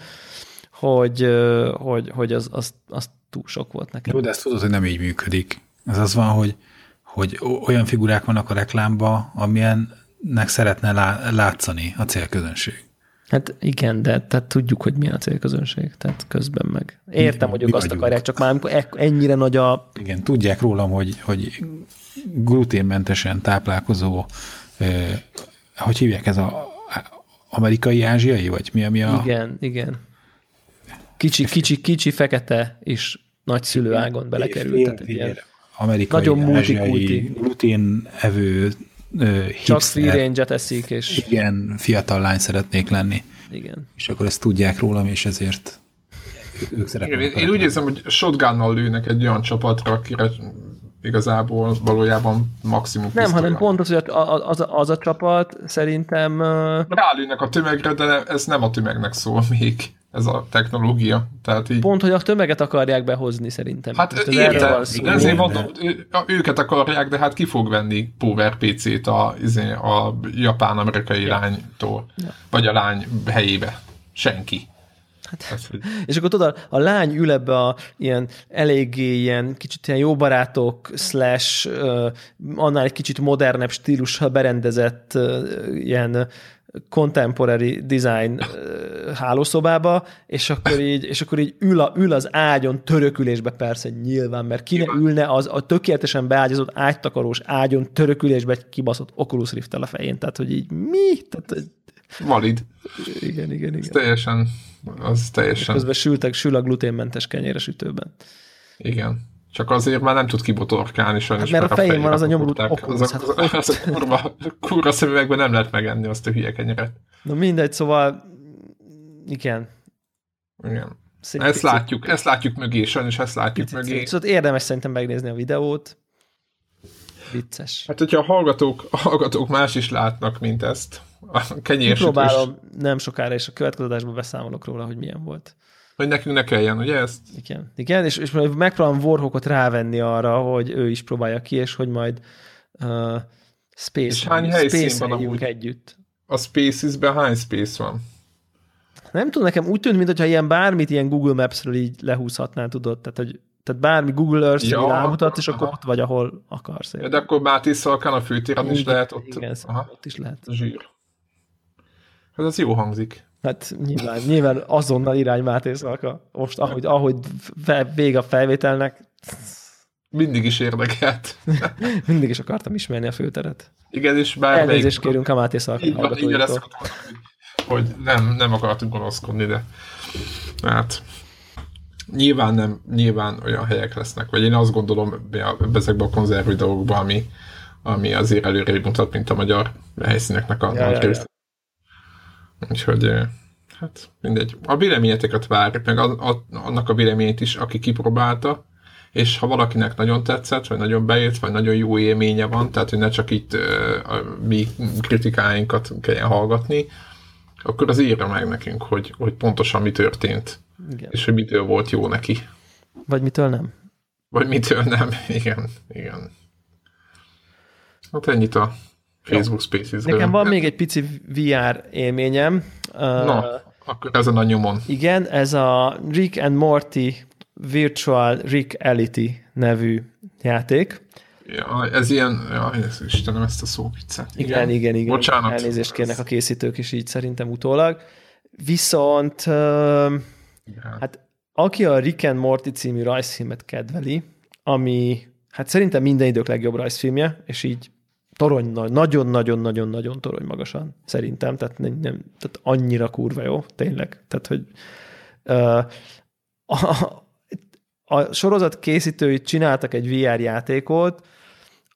hogy, hogy, hogy az, az, az túl sok volt nekem. Jó, de ezt tudod, hogy nem így működik. Ez az van, hogy, hogy olyan figurák vannak a reklámba, amilyennek szeretne lá, látszani a célközönség. Hát igen, de tehát tudjuk, hogy mi a célközönség, tehát közben meg. Értem, mi, hogy ők azt vagyunk. akarják, csak már amikor ennyire nagy a... Igen, tudják rólam, hogy, hogy gluténmentesen táplálkozó, eh, hogy hívják ez a amerikai, ázsiai, vagy mi, mi a... Igen, igen. Kicsi, kicsi, kicsi, fekete és nagyszülő ágon belekerült. Tehát ilyen amerikai, nagyon multikulti. glutén evő Csak free range eszik, és... Igen, fiatal lány szeretnék lenni. Igen. És akkor ezt tudják rólam, és ezért ők szeretnek. Én, én úgy érzem, hogy shotgunnal lőnek egy olyan csapatra, akire igazából valójában maximum Nem, hanem pont az, hogy az, az, az a csapat szerintem... Rálőnek a tömegre, de ez nem a tömegnek szól még ez a technológia. Tehát így... Pont, hogy a tömeget akarják behozni szerintem. Hát ez értem, de ezért mondom, őket akarják, de hát ki fog venni Power PC-t a, izé, a japán-amerikai ja. lánytól, ja. vagy a lány helyébe? Senki. Hát, és akkor tudod, a lány ül ebbe a ilyen eléggé ilyen kicsit ilyen jó barátok, slash uh, annál egy kicsit modernebb stílusra berendezett uh, ilyen contemporary design hálószobába, és akkor így, és akkor így ül, a, ül az ágyon törökülésbe persze nyilván, mert ki ne ülne az a tökéletesen beágyazott ágytakarós ágyon törökülésbe egy kibaszott Oculus rift a fején, tehát hogy így mi? Tehát, Valid. Igen, igen, igen. Ez teljesen, az teljesen. Közben sültek, sül a gluténmentes kenyéres ütőben. Igen. Csak azért már nem tud kibotorkálni sajnos. Hát mert, mert a fején van az a nyomorult okulus. Az, a, hát, az a kurva, kurva szemüvegben nem lehet megenni azt a hülye kenyeret. Na mindegy, szóval igen. Igen. Szép ezt picit. látjuk, ezt látjuk mögé, sajnos ezt látjuk picit, mögé. Szóval érdemes szerintem megnézni a videót. Vicces. Hát, hogyha a hallgatók, a hallgatók más is látnak, mint ezt, a kenyérsütős... Próbálom nem sokára, és a következő adásban beszámolok róla, hogy milyen volt. Hogy nekünk ne kelljen, ugye ezt? Igen, igen és, és megpróbálom Warhawkot rávenni arra, hogy ő is próbálja ki, és hogy majd uh, space és hány helyszín van amúgy? együtt. A Spaces-ben hány space van? Nem tudom, nekem úgy tűnt, mintha ilyen bármit ilyen Google Maps-ről így lehúzhatnál, tudod, tehát hogy tehát bármi Google Earth ja, rámutat, és akkor ott vagy, ahol akarsz. Ja, de akkor Máté Szalkán a főtéren is lehet ott. Igen, aha. ott is lehet. Zsír. Hát ez jó hangzik. Hát nyilván, nyilván azonnal irány Máté Szalka. Most ahogy, ahogy vég a felvételnek. Mindig is érdekelt. Mindig is akartam ismerni a főteret. Igen, és bár Elnézést kérünk a Máté Szalka hallgatóitól. hogy nem, nem akartunk gonoszkodni, de hát nyilván nem, nyilván olyan helyek lesznek, vagy én azt gondolom ezekben a konzerv videókban, ami, ami azért előrébb mutat, mint a magyar helyszíneknek a ja, nagy ja, ja. Úgyhogy hát mindegy. A véleményeteket várjuk, meg a, a, annak a véleményét is, aki kipróbálta, és ha valakinek nagyon tetszett, vagy nagyon bejött, vagy nagyon jó élménye van, tehát hogy ne csak itt uh, mi kritikáinkat kelljen hallgatni, akkor az írja meg nekünk, hogy, hogy pontosan mi történt, igen. és hogy mitől volt jó neki. Vagy mitől nem. Vagy mitől nem, igen, igen. Hát ennyit a Facebook spaces Nekem van még egy pici VR élményem. Na, uh, akkor ezen a nyomon. Igen, ez a Rick and Morty Virtual Reality nevű játék. Ja, ez ilyen, ja, ez, Istenem, ezt a szóviccet. Igen, igen, igen. igen. Bocsánat. Elnézést kérnek a készítők is így szerintem utólag. Viszont, uh, hát aki a Rick and Morty című rajzfilmet kedveli, ami hát szerintem minden idők legjobb rajzfilmje, és így torony, nagyon-nagyon-nagyon-nagyon torony magasan, szerintem, tehát, nem, nem, tehát annyira kurva jó, tényleg. Tehát, hogy uh, a, a sorozat készítői csináltak egy VR játékot,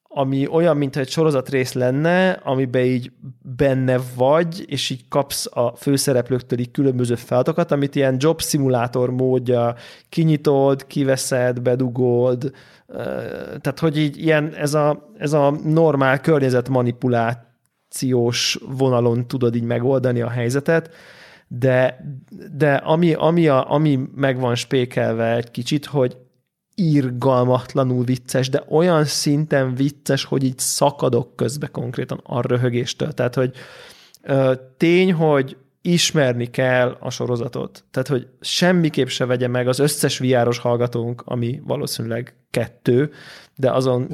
ami olyan, mintha egy sorozat rész lenne, amiben így benne vagy, és így kapsz a főszereplőktől így különböző feladatokat, amit ilyen job szimulátor módja, kinyitod, kiveszed, bedugod, tehát hogy így ilyen, ez a, ez a normál környezet manipulációs vonalon tudod így megoldani a helyzetet, de, de ami, ami, a, ami meg van spékelve egy kicsit, hogy irgalmatlanul vicces, de olyan szinten vicces, hogy így szakadok közbe konkrétan a röhögéstől. Tehát, hogy tény, hogy ismerni kell a sorozatot. Tehát, hogy semmiképp se vegye meg az összes viáros hallgatónk, ami valószínűleg kettő, de azon,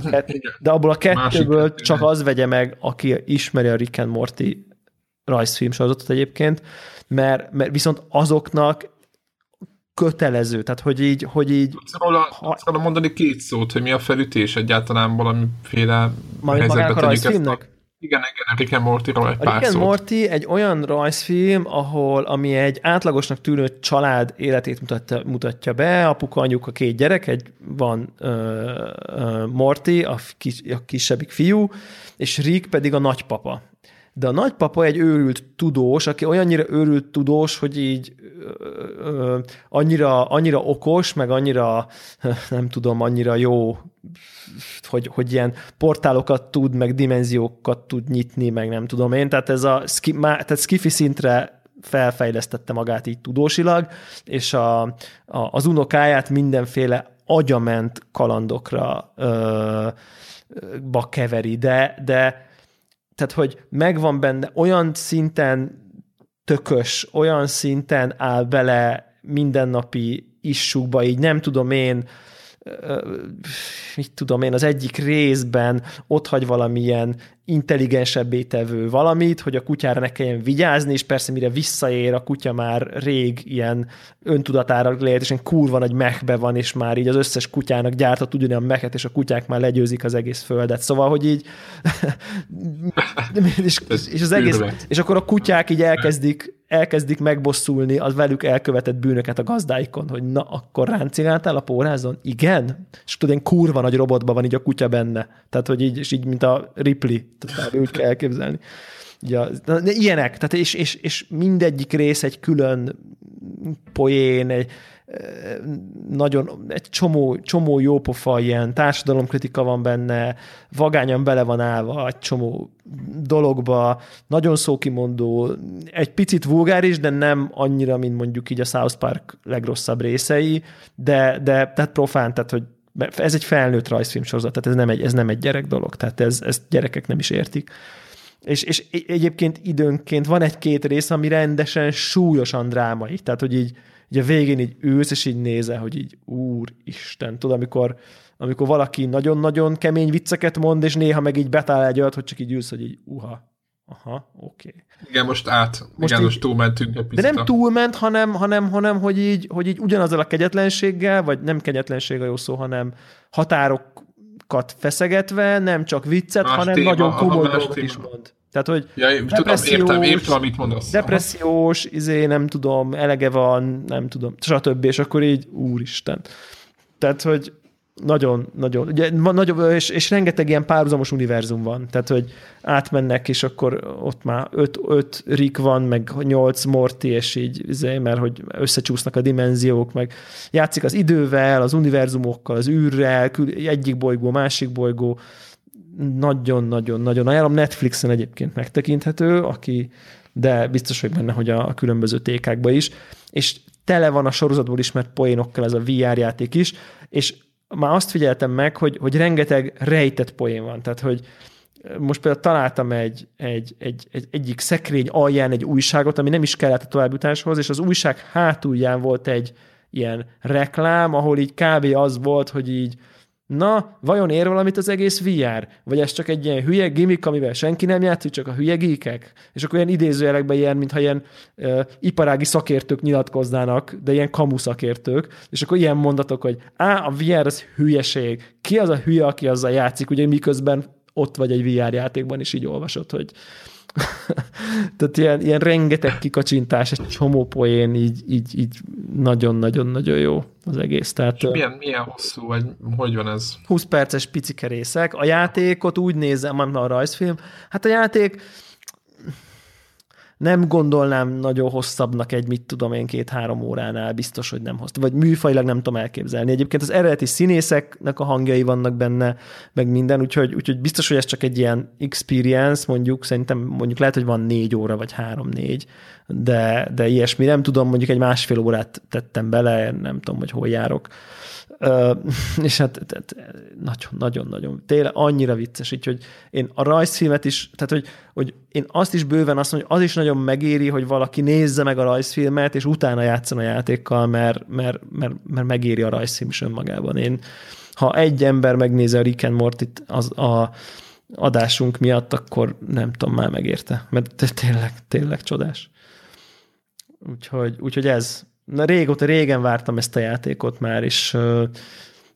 de abból a kettőből csak az vegye meg, aki ismeri a Rick and Morty rajzfilm sorozatot egyébként, mert, mert viszont azoknak kötelező, tehát hogy így... Hogy így róla, ha... róla mondani két szót, hogy mi a felütés egyáltalán valamiféle helyzetbe a rajzfilmnek? Igen, igen, Rick and Morty-ról egy a pár Rick and Morty egy olyan rajzfilm, ahol, ami egy átlagosnak tűnő család életét mutatja, mutatja be, apuka, anyuka, két gyerek, egy van uh, uh, Morty, a, kis, a kisebbik fiú, és Rick pedig a nagypapa de a nagypapa egy őrült tudós, aki olyannyira őrült tudós, hogy így ö, ö, annyira, annyira okos, meg annyira, nem tudom, annyira jó, hogy, hogy ilyen portálokat tud, meg dimenziókat tud nyitni, meg nem tudom én. Tehát ez a tehát skifi szintre felfejlesztette magát így tudósilag, és a, a, az unokáját mindenféle agyament kalandokra ö, ba keveri, de, de tehát, hogy megvan benne olyan szinten tökös, olyan szinten áll bele mindennapi issukba, így nem tudom én, mit tudom én, az egyik részben ott hagy valamilyen intelligensebbé tevő valamit, hogy a kutyára ne kelljen vigyázni, és persze mire visszaér, a kutya már rég ilyen öntudatára lehet, és egy kurva nagy mechbe van, és már így az összes kutyának gyártott ugyanilyen mechet, és a kutyák már legyőzik az egész földet. Szóval, hogy így és, és, az egész, és akkor a kutyák így elkezdik elkezdik megbosszulni az velük elkövetett bűnöket a gazdáikon, hogy na, akkor ráncigáltál a pórázon? Igen? És tudod, egy kurva nagy robotban van így a kutya benne. Tehát, hogy így, és így, mint a Ripley, tehát úgy kell elképzelni. Ja, ilyenek, tehát és, és, és mindegyik rész egy külön poén, egy, nagyon, egy csomó, csomó jópofa ilyen társadalomkritika van benne, vagányan bele van állva egy csomó dologba, nagyon szókimondó, egy picit vulgáris, de nem annyira, mint mondjuk így a South Park legrosszabb részei, de, de tehát profán, tehát hogy ez egy felnőtt rajzfilm sorozat, tehát ez nem egy, ez nem egy gyerek dolog, tehát ez, ezt gyerekek nem is értik. És, és egyébként időnként van egy-két rész, ami rendesen súlyosan drámai, tehát hogy így, így a végén így ülsz, és így nézel, hogy így úristen, tudod, amikor, amikor valaki nagyon-nagyon kemény vicceket mond, és néha meg így betál egy olyat, hogy csak így ülsz, hogy így uha, Aha, oké. Okay. Igen, most át, most igen, így, most túlmentünk egy picit. De nem túlment, hanem, hanem, hanem hogy, így, hogy így ugyanazzal a kegyetlenséggel, vagy nem kegyetlenség a jó szó, hanem határokat feszegetve, nem csak viccet, más hanem téma, nagyon komoly dolgot is mond. Tehát, hogy ja, tudom, értem, értem, amit mondasz. Depressziós, izé, nem tudom, elege van, nem tudom, stb. És akkor így, úristen. Tehát, hogy nagyon, nagyon, ugye, nagyon és, és rengeteg ilyen párhuzamos univerzum van, tehát, hogy átmennek, és akkor ott már öt, öt Rick van, meg nyolc Morty, és így, izé, mert hogy összecsúsznak a dimenziók, meg játszik az idővel, az univerzumokkal, az űrrel, egyik bolygó, másik bolygó, nagyon-nagyon-nagyon ajánlom. Netflixen egyébként megtekinthető, aki, de biztos hogy benne, hogy a, a különböző tékákba is, és tele van a sorozatból ismert poénokkal ez a VR játék is, és már azt figyeltem meg, hogy, hogy rengeteg rejtett poén van, tehát hogy most például találtam egy, egy, egy, egy, egyik szekrény alján egy újságot, ami nem is kellett a továbbjutáshoz, és az újság hátulján volt egy ilyen reklám, ahol így kb. az volt, hogy így Na, vajon ér valamit az egész VR? Vagy ez csak egy ilyen hülye gimmick, amivel senki nem játszik, csak a hülye geekek? És akkor ilyen idézőjelekben ilyen, mintha ilyen uh, iparági szakértők nyilatkoznának, de ilyen kamu szakértők, és akkor ilyen mondatok, hogy á, a VR az hülyeség. Ki az a hülye, aki azzal játszik, ugye miközben ott vagy egy VR játékban, és így olvasod, hogy Tehát ilyen, ilyen rengeteg kikacsintás, egy csomó poén, így, így, így nagyon-nagyon-nagyon jó az egész. Tehát, milyen, milyen hosszú, vagy hogy van ez? 20 perces picike részek. A játékot úgy nézem, a rajzfilm, hát a játék nem gondolnám nagyon hosszabbnak egy, mit tudom én, két-három óránál, biztos, hogy nem hosszabb. Vagy műfajilag nem tudom elképzelni. Egyébként az eredeti színészeknek a hangjai vannak benne, meg minden, úgyhogy, úgyhogy biztos, hogy ez csak egy ilyen experience, mondjuk, szerintem mondjuk lehet, hogy van négy óra, vagy három-négy, de, de ilyesmi. Nem tudom, mondjuk egy másfél órát tettem bele, nem tudom, hogy hol járok és hát nagyon-nagyon-nagyon, tényleg annyira vicces, így, hogy én a rajzfilmet is, tehát hogy, hogy én azt is bőven azt mondom, hogy az is nagyon megéri, hogy valaki nézze meg a rajzfilmet, és utána játszon a játékkal, mert, mert, mert, mert megéri a rajzfilm is önmagában. Én, ha egy ember megnézi a Rick and Morty-t az, a adásunk miatt, akkor nem tudom, már megérte, mert tényleg, tényleg csodás. Úgyhogy, úgyhogy ez. Na régóta, régen vártam ezt a játékot már, és,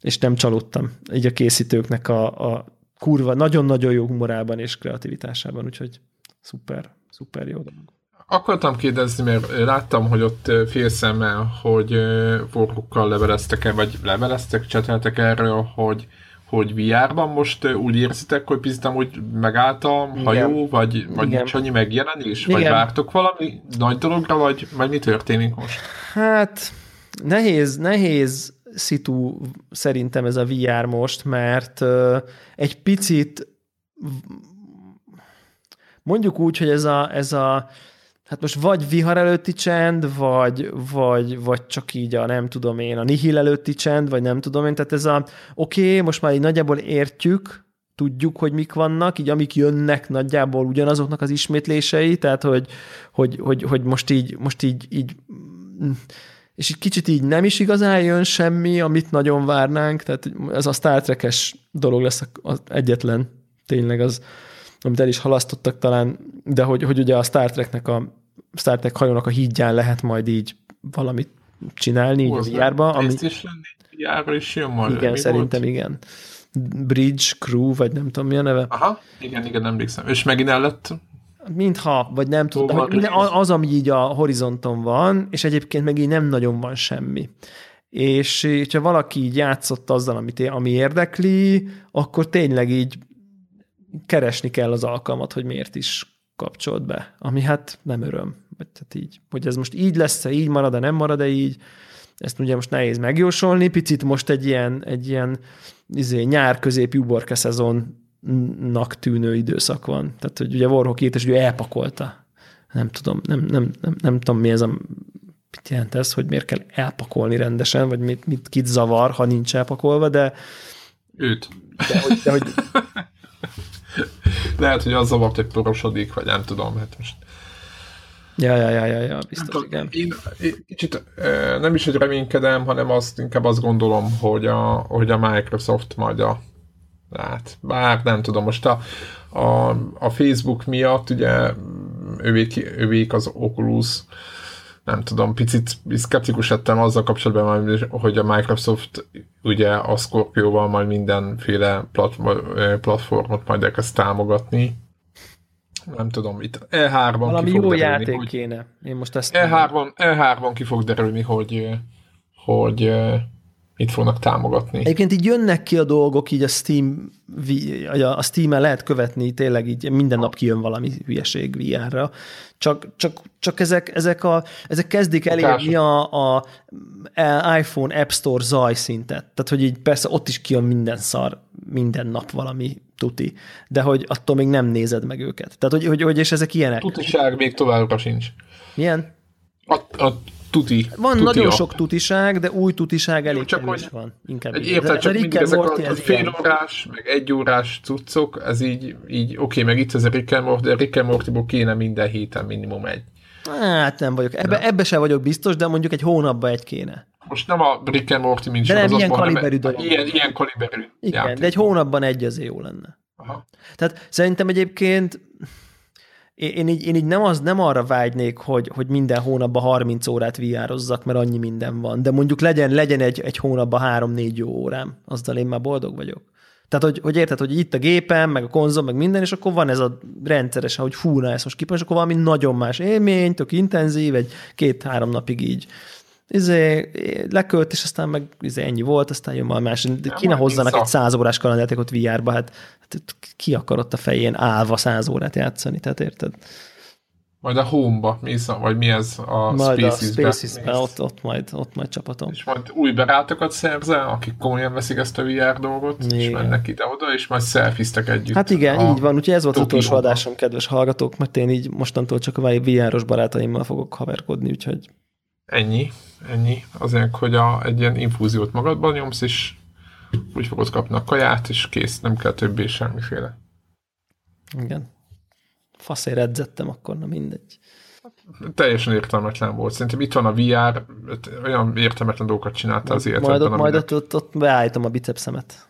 és nem csalódtam. Így a készítőknek a, a kurva, nagyon-nagyon jó humorában és kreativitásában, úgyhogy szuper, szuper jó dolog. Akartam kérdezni, mert láttam, hogy ott félszemmel, hogy forkukkal leveleztek-e, vagy leveleztek, cseteltek erről, hogy hogy VR-ban most úgy érzitek, hogy picit hogy megállt a hajó, Igen. vagy, vagy Igen. nincs annyi megjelenés? Igen. Vagy vártok valami nagy dologra, vagy, vagy mi történik most? Hát nehéz, nehéz szitu szerintem ez a VR most, mert uh, egy picit mondjuk úgy, hogy ez a, ez a hát most vagy vihar előtti csend, vagy, vagy, vagy csak így a nem tudom én, a nihil előtti csend, vagy nem tudom én, tehát ez a oké, okay, most már így nagyjából értjük, tudjuk, hogy mik vannak, így amik jönnek nagyjából ugyanazoknak az ismétlései, tehát hogy, hogy, hogy, hogy most így, most így, így és egy kicsit így nem is igazán jön semmi, amit nagyon várnánk, tehát ez a Star Trek-es dolog lesz az egyetlen, tényleg az, amit el is halasztottak talán, de hogy, hogy ugye a Star Treknek a Star Trek hajónak a hídján lehet majd így valamit csinálni így a VR-ba. Ami... is is jön majd. Igen, Mi szerintem volt? igen. Bridge Crew, vagy nem tudom mi a neve. Aha, igen, igen, emlékszem. És megint el lett Mintha, vagy nem tudom, de az, ami így a horizonton van, és egyébként meg így nem nagyon van semmi. És ha valaki így játszott azzal, amit, ami érdekli, akkor tényleg így keresni kell az alkalmat, hogy miért is kapcsolt be, ami hát nem öröm. Tehát így, hogy ez most így lesz-e, így marad-e, nem marad-e így, ezt ugye most nehéz megjósolni, picit most egy ilyen, egy ilyen izé, nyár közép uborka szezonnak tűnő időszak van. Tehát, hogy ugye Warhawk írt, és ugye elpakolta. Nem tudom, nem, nem, nem, nem tudom, mi ez a mit jelent ez, hogy miért kell elpakolni rendesen, vagy mit, mit kit zavar, ha nincs elpakolva, de őt. De, hogy, de, hogy Lehet, hogy az zavart, hogy porosodik, vagy nem tudom, hát most... Ja, ja, ja, ja, ja biztos, hát, igen. Én, én kicsit nem is, hogy reménykedem, hanem azt, inkább azt gondolom, hogy a, hogy a Microsoft majd a hát, bár nem tudom, most a, a, a Facebook miatt ugye övék, övék az Oculus nem tudom, picit szkeptikus lettem azzal kapcsolatban, hogy a Microsoft ugye a Scorpio-val majd mindenféle plat, platformot majd elkezd támogatni. Nem tudom, itt E3-ban Valami ki fog jó derülni, játék hogy, kéne. Én most ezt E3-ban, E3-ban ki fog derülni, hogy, hogy mit fognak támogatni. Egyébként így jönnek ki a dolgok, így a Steam a Steam-en lehet követni, tényleg így minden nap kijön valami hülyeség VR-ra, csak, csak, csak ezek, ezek, a, ezek kezdik elérni a, a, a iPhone App Store zajszintet. Tehát, hogy így persze ott is kijön minden szar, minden nap valami tuti, de hogy attól még nem nézed meg őket. Tehát, hogy, hogy, hogy és ezek ilyenek. Tutiság még továbbra sincs. Milyen? A, a tuti. Van tuti nagyon sok tutiság, de új tutiság elég csak hogy van. Inkább egy érted, csak mindig ezek a, a fél órás, meg egy órás cuccok, ez így, így oké, okay, meg itt ez a Rick and Morty, de Rick and Morty-ból kéne minden héten minimum egy. Hát nem vagyok. Ebbe, ebbe sem vagyok biztos, de mondjuk egy hónapban egy kéne. Most nem a Rick and Morty, mint de nem, ilyen kaliberű dolog. Ilyen, ilyen kaliberű Igen, játék. de egy hónapban egy azért jó lenne. Aha. Tehát szerintem egyébként én így, én így nem, az, nem arra vágynék, hogy, hogy minden hónapban 30 órát viározzak, mert annyi minden van, de mondjuk legyen, legyen egy, egy hónapban 3-4 jó órám, azzal én már boldog vagyok. Tehát, hogy, hogy érted, hogy itt a gépem, meg a konzol, meg minden, és akkor van ez a rendszeresen, hogy fú, na ezt most kipon, és akkor valami nagyon más élmény, tök intenzív, egy két-három napig így izé, lekölt, és aztán meg izé, ennyi volt, aztán jön majd más. Kine hozzanak egy száz órás kalandjátékot VR-ba, hát, hát ki akarott a fején állva száz órát játszani, tehát érted? Majd a Home-ba, mi vagy mi ez a majd Spaces-be? a ott, ott, majd, ott majd csapatom. És majd új barátokat szerzel, akik komolyan veszik ezt a VR dolgot, igen. és mennek ide-oda, és majd szelfiztek együtt. Hát igen, így van, úgyhogy ez volt az utolsó adásom, kedves hallgatók, mert én így mostantól csak a VR-os barátaimmal fogok haverkodni, úgyhogy Ennyi, ennyi. Azért, hogy a, egy ilyen infúziót magadban nyomsz, és úgy fogod kapni a kaját, és kész, nem kell többé semmiféle. Igen. Faszért edzettem akkor, na mindegy. Teljesen értelmetlen volt. Szerintem itt van a VR, olyan értelmetlen dolgokat csinálta az életedben. Majd, ott, majd ott, ott, ott beállítom a bicepszemet.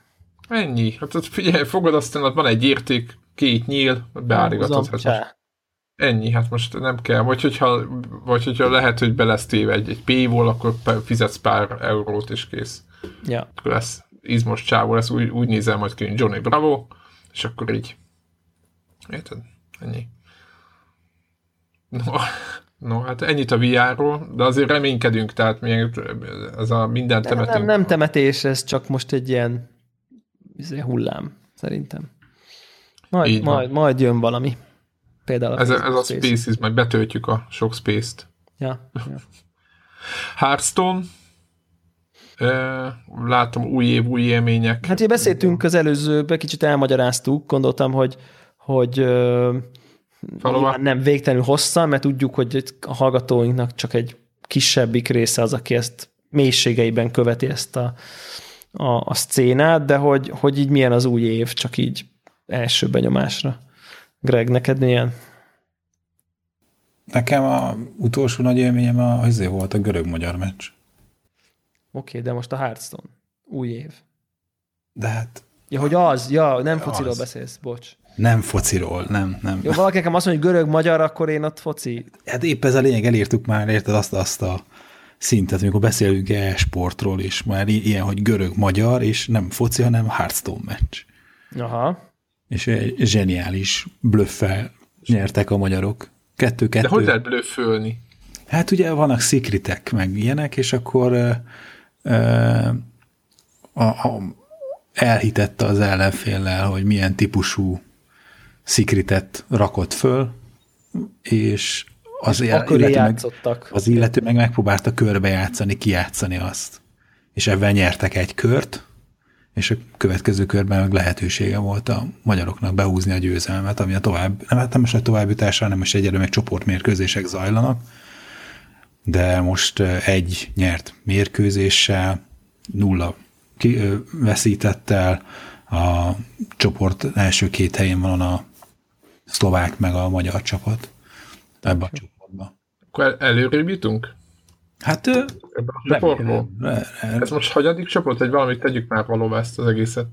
Ennyi. Hát ott figyelj, fogod aztán, ott van egy érték, két nyíl, beállígatod. Hát ennyi, hát most nem kell. Vagy hogyha, vagy hogyha lehet, hogy be lesz téve egy, egy paywall, akkor fizetsz pár eurót, és kész. Ja. Akkor lesz izmos csávó, lesz úgy, úgy nézel majd ki, Johnny Bravo, és akkor így. Érted? Ennyi. No, no, hát ennyit a VR-ról, de azért reménykedünk, tehát még ez a minden temetünk. Nem, nem, temetés, ez csak most egy ilyen izé, hullám, szerintem. Majd, majd, majd jön valami. Például a ez, a, ez a Spaces, majd betöltjük a sok Space-t. Ja, ja. Hearthstone, látom új év, új élmények. Hát ugye beszéltünk az előzőben, kicsit elmagyaráztuk, gondoltam, hogy, hogy nem végtelenül hosszan, mert tudjuk, hogy a hallgatóinknak csak egy kisebbik része az, aki ezt mélységeiben követi ezt a, a, a szcénát, de hogy, hogy így milyen az új év, csak így első benyomásra. Greg, neked milyen? Nekem a utolsó nagy élményem a, azért volt a görög-magyar meccs. Oké, okay, de most a Hearthstone. Új év. De hát... Ja, hogy az, ja, nem fociról az. beszélsz, bocs. Nem fociról, nem, nem. Jó, valaki nekem azt mondja, hogy görög-magyar, akkor én ott foci. Hát épp ez a lényeg, elértük már, érted azt, azt a szintet, amikor beszélünk e-sportról, és már ilyen, hogy görög-magyar, és nem foci, hanem Hearthstone meccs. Aha. És egy zseniális blöffel nyertek a magyarok. Kettő-kettő. De hogy lehet blöffölni? Hát ugye vannak szikritek, meg ilyenek, és akkor ö, ö, a, a, elhitette az ellenféllel, hogy milyen típusú szikritet rakott föl, és az, és illető meg, az illető meg megpróbálta körbe játszani, kijátszani azt. És ebben nyertek egy kört, és a következő körben meg lehetősége volt a magyaroknak behúzni a győzelmet, ami a tovább, nem, hát nem most a továbbjutásra, hanem most egyre meg csoportmérkőzések zajlanak, de most egy nyert mérkőzéssel, nulla ki, veszítettel, a csoport első két helyén van a szlovák meg a magyar csapat ebben a csoportban. Akkor előrébb jutunk? Hát Ebben a csoportból? Ez most hagyadik csoport, hogy valamit tegyük már valóban ezt az egészet?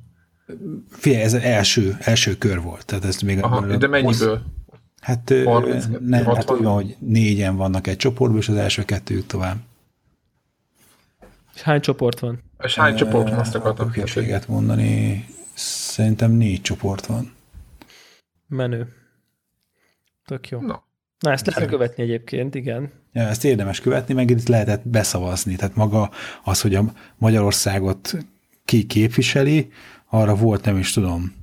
Figyelj, ez első, első kör volt. Tehát ezt még Aha, a, de mennyiből? Hát, 30, nem, hát olyan, hogy négyen vannak egy csoportban, és az első kettő tovább. És hány csoport van? És hány csoport van, azt akartam mondani. Szerintem négy csoport van. Menő. Tök jó. Na. Na, ezt lehet követni egyébként, igen. Ja, ezt érdemes követni, meg itt lehetett beszavazni. Tehát maga az, hogy a Magyarországot ki képviseli, arra volt, nem is tudom,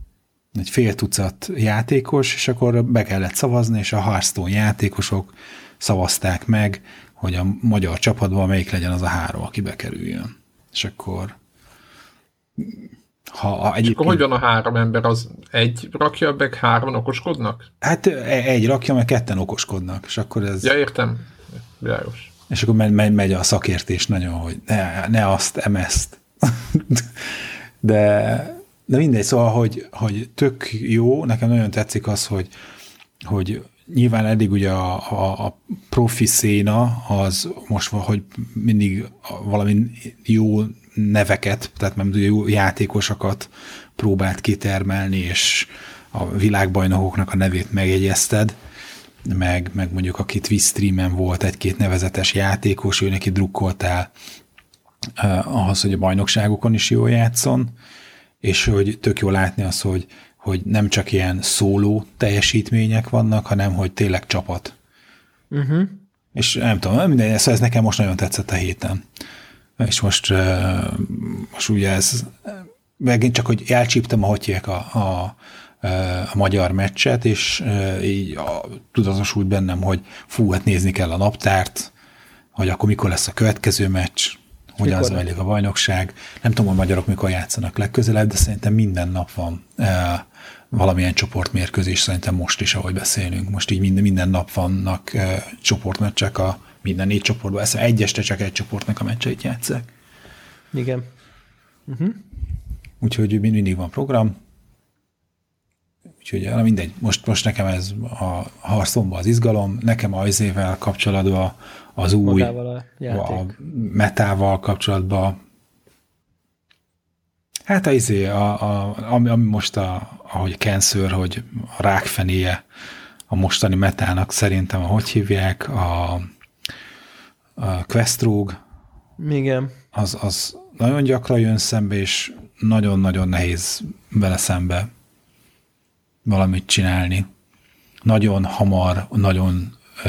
egy fél tucat játékos, és akkor be kellett szavazni, és a Hearthstone játékosok szavazták meg, hogy a magyar csapatban melyik legyen az a három, aki bekerüljön. És akkor ha egyébként... És akkor hogy van a három ember? Az egy rakja, meg hárman okoskodnak? Hát e, egy rakja, meg ketten okoskodnak, és akkor ez... Ja, értem. Világos. És akkor megy, megy, megy a szakértés nagyon, hogy ne, ne azt, emezt. de, de mindegy, szóval, hogy, hogy tök jó, nekem nagyon tetszik az, hogy, hogy nyilván eddig ugye a, a, a profi széna az most hogy mindig valami jó neveket, tehát nem jó játékosokat próbált kitermelni, és a világbajnokoknak a nevét megjegyezted, meg, meg mondjuk a Twitch streamen volt egy-két nevezetes játékos, ő neki drukkoltál uh, ahhoz, hogy a bajnokságokon is jól játszon, és hogy tök jó látni az, hogy, hogy nem csak ilyen szóló teljesítmények vannak, hanem hogy tényleg csapat. Uh-huh. És nem tudom, minden, szóval ez nekem most nagyon tetszett a héten. És most, most ugye ez, megint csak, hogy elcsíptem, ahogy hívják a, a, a magyar meccset, és így a, tudatosult bennem, hogy fú, hát nézni kell a naptárt, hogy akkor mikor lesz a következő meccs, hogyan zajlik a bajnokság. Nem tudom, hogy magyarok mikor játszanak legközelebb, de szerintem minden nap van e, valamilyen csoportmérkőzés, szerintem most is, ahogy beszélünk. Most így minden, minden nap vannak e, csoportmeccsek a minden négy csoportban. Ezt egy este csak egy csoportnak a meccseit játszák. Igen. Uh-huh. Úgyhogy mindig van program. Úgyhogy na mindegy, most, most nekem ez a harcomban az izgalom, nekem az izével kapcsolatban az új, Magával a játék. a metával kapcsolatban Hát a izé, a, a, ami, ami most a, ahogy Cancer, hogy a rákfenéje a mostani metának szerintem, hogy hívják, a, a Questrogue, Igen. az, az nagyon gyakran jön szembe, és nagyon-nagyon nehéz vele szembe valamit csinálni. Nagyon hamar, nagyon ö,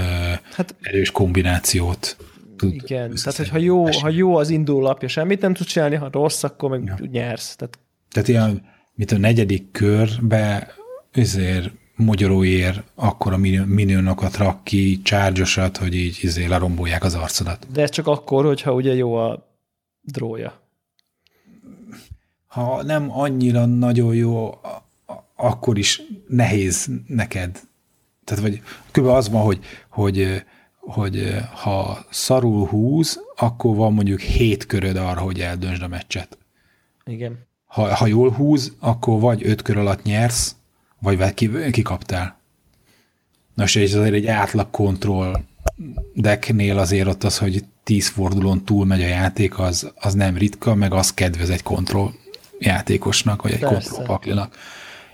Hát erős kombinációt tud igen, tehát hogyha jó, ha jó az induló lapja, semmit nem tud csinálni, ha rossz, akkor meg ja. nyersz. Tehát Tehát ilyen, mint a negyedik körbe ezért magyaróér akkor a minionokat rak ki, csárgyosat, hogy így izé lerombolják az arcodat. De ez csak akkor, hogyha ugye jó a drója. Ha nem annyira nagyon jó, a- a- akkor is nehéz neked. Tehát vagy kb. az van, hogy, hogy, hogy ha szarul húz, akkor van mondjuk hét köröd arra, hogy eldöntsd a meccset. Igen. Ha, ha jól húz, akkor vagy öt kör alatt nyersz, vagy kikaptál. Nos, és azért egy átlag kontroll decknél azért ott az, hogy 10 fordulón túl megy a játék, az, az nem ritka, meg az kedvez egy kontroll játékosnak, vagy egy Persze. kontroll paklinak.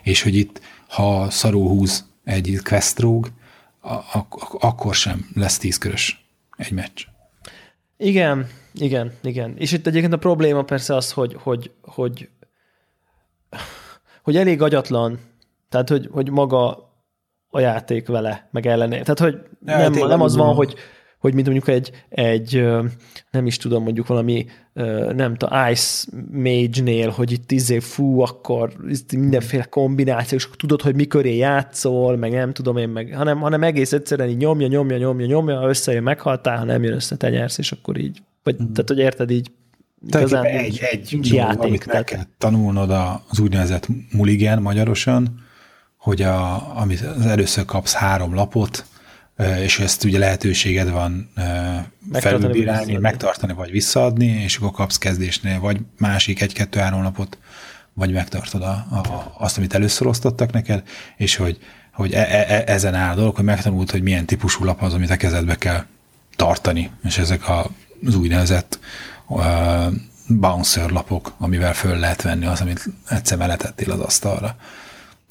És hogy itt, ha szarul húz egy quest rogue, a- ak- akkor sem lesz 10 körös egy meccs. Igen, igen, igen. És itt egyébként a probléma persze az, hogy, hogy, hogy, hogy elég agyatlan, tehát hogy, hogy maga a játék vele, meg ellené. Tehát, hogy Ja, nem, nem az van, van. hogy, hogy mint mondjuk egy, egy, nem is tudom, mondjuk valami, nem tudom, Ice Mage-nél, hogy itt izé, fú, akkor mindenféle kombináció, és tudod, hogy miköré játszol, meg nem tudom én, meg, hanem, hanem egész egyszerűen így nyomja, nyomja, nyomja, nyomja, összejön, meghaltál, ha nem jön össze, te nyersz, és akkor így, vagy, mm. tehát, hogy érted így, igazán egy, egy dolog, játék. amit meg kell tanulnod az úgynevezett mulligan magyarosan, hogy a, amit az először kapsz három lapot, és ezt ugye lehetőséged van vagy felülbírálni, visszaadni. megtartani, vagy visszaadni, és akkor kapsz kezdésnél vagy másik egy-kettő-három lapot, vagy megtartod a, a, azt, amit először osztottak neked, és hogy, hogy e, e, e- ezen áll a dolog, hogy megtanult, hogy milyen típusú lap az, amit a kezedbe kell tartani, és ezek a, az úgynevezett uh, bouncer lapok, amivel föl lehet venni az, amit egyszer meletettél az asztalra.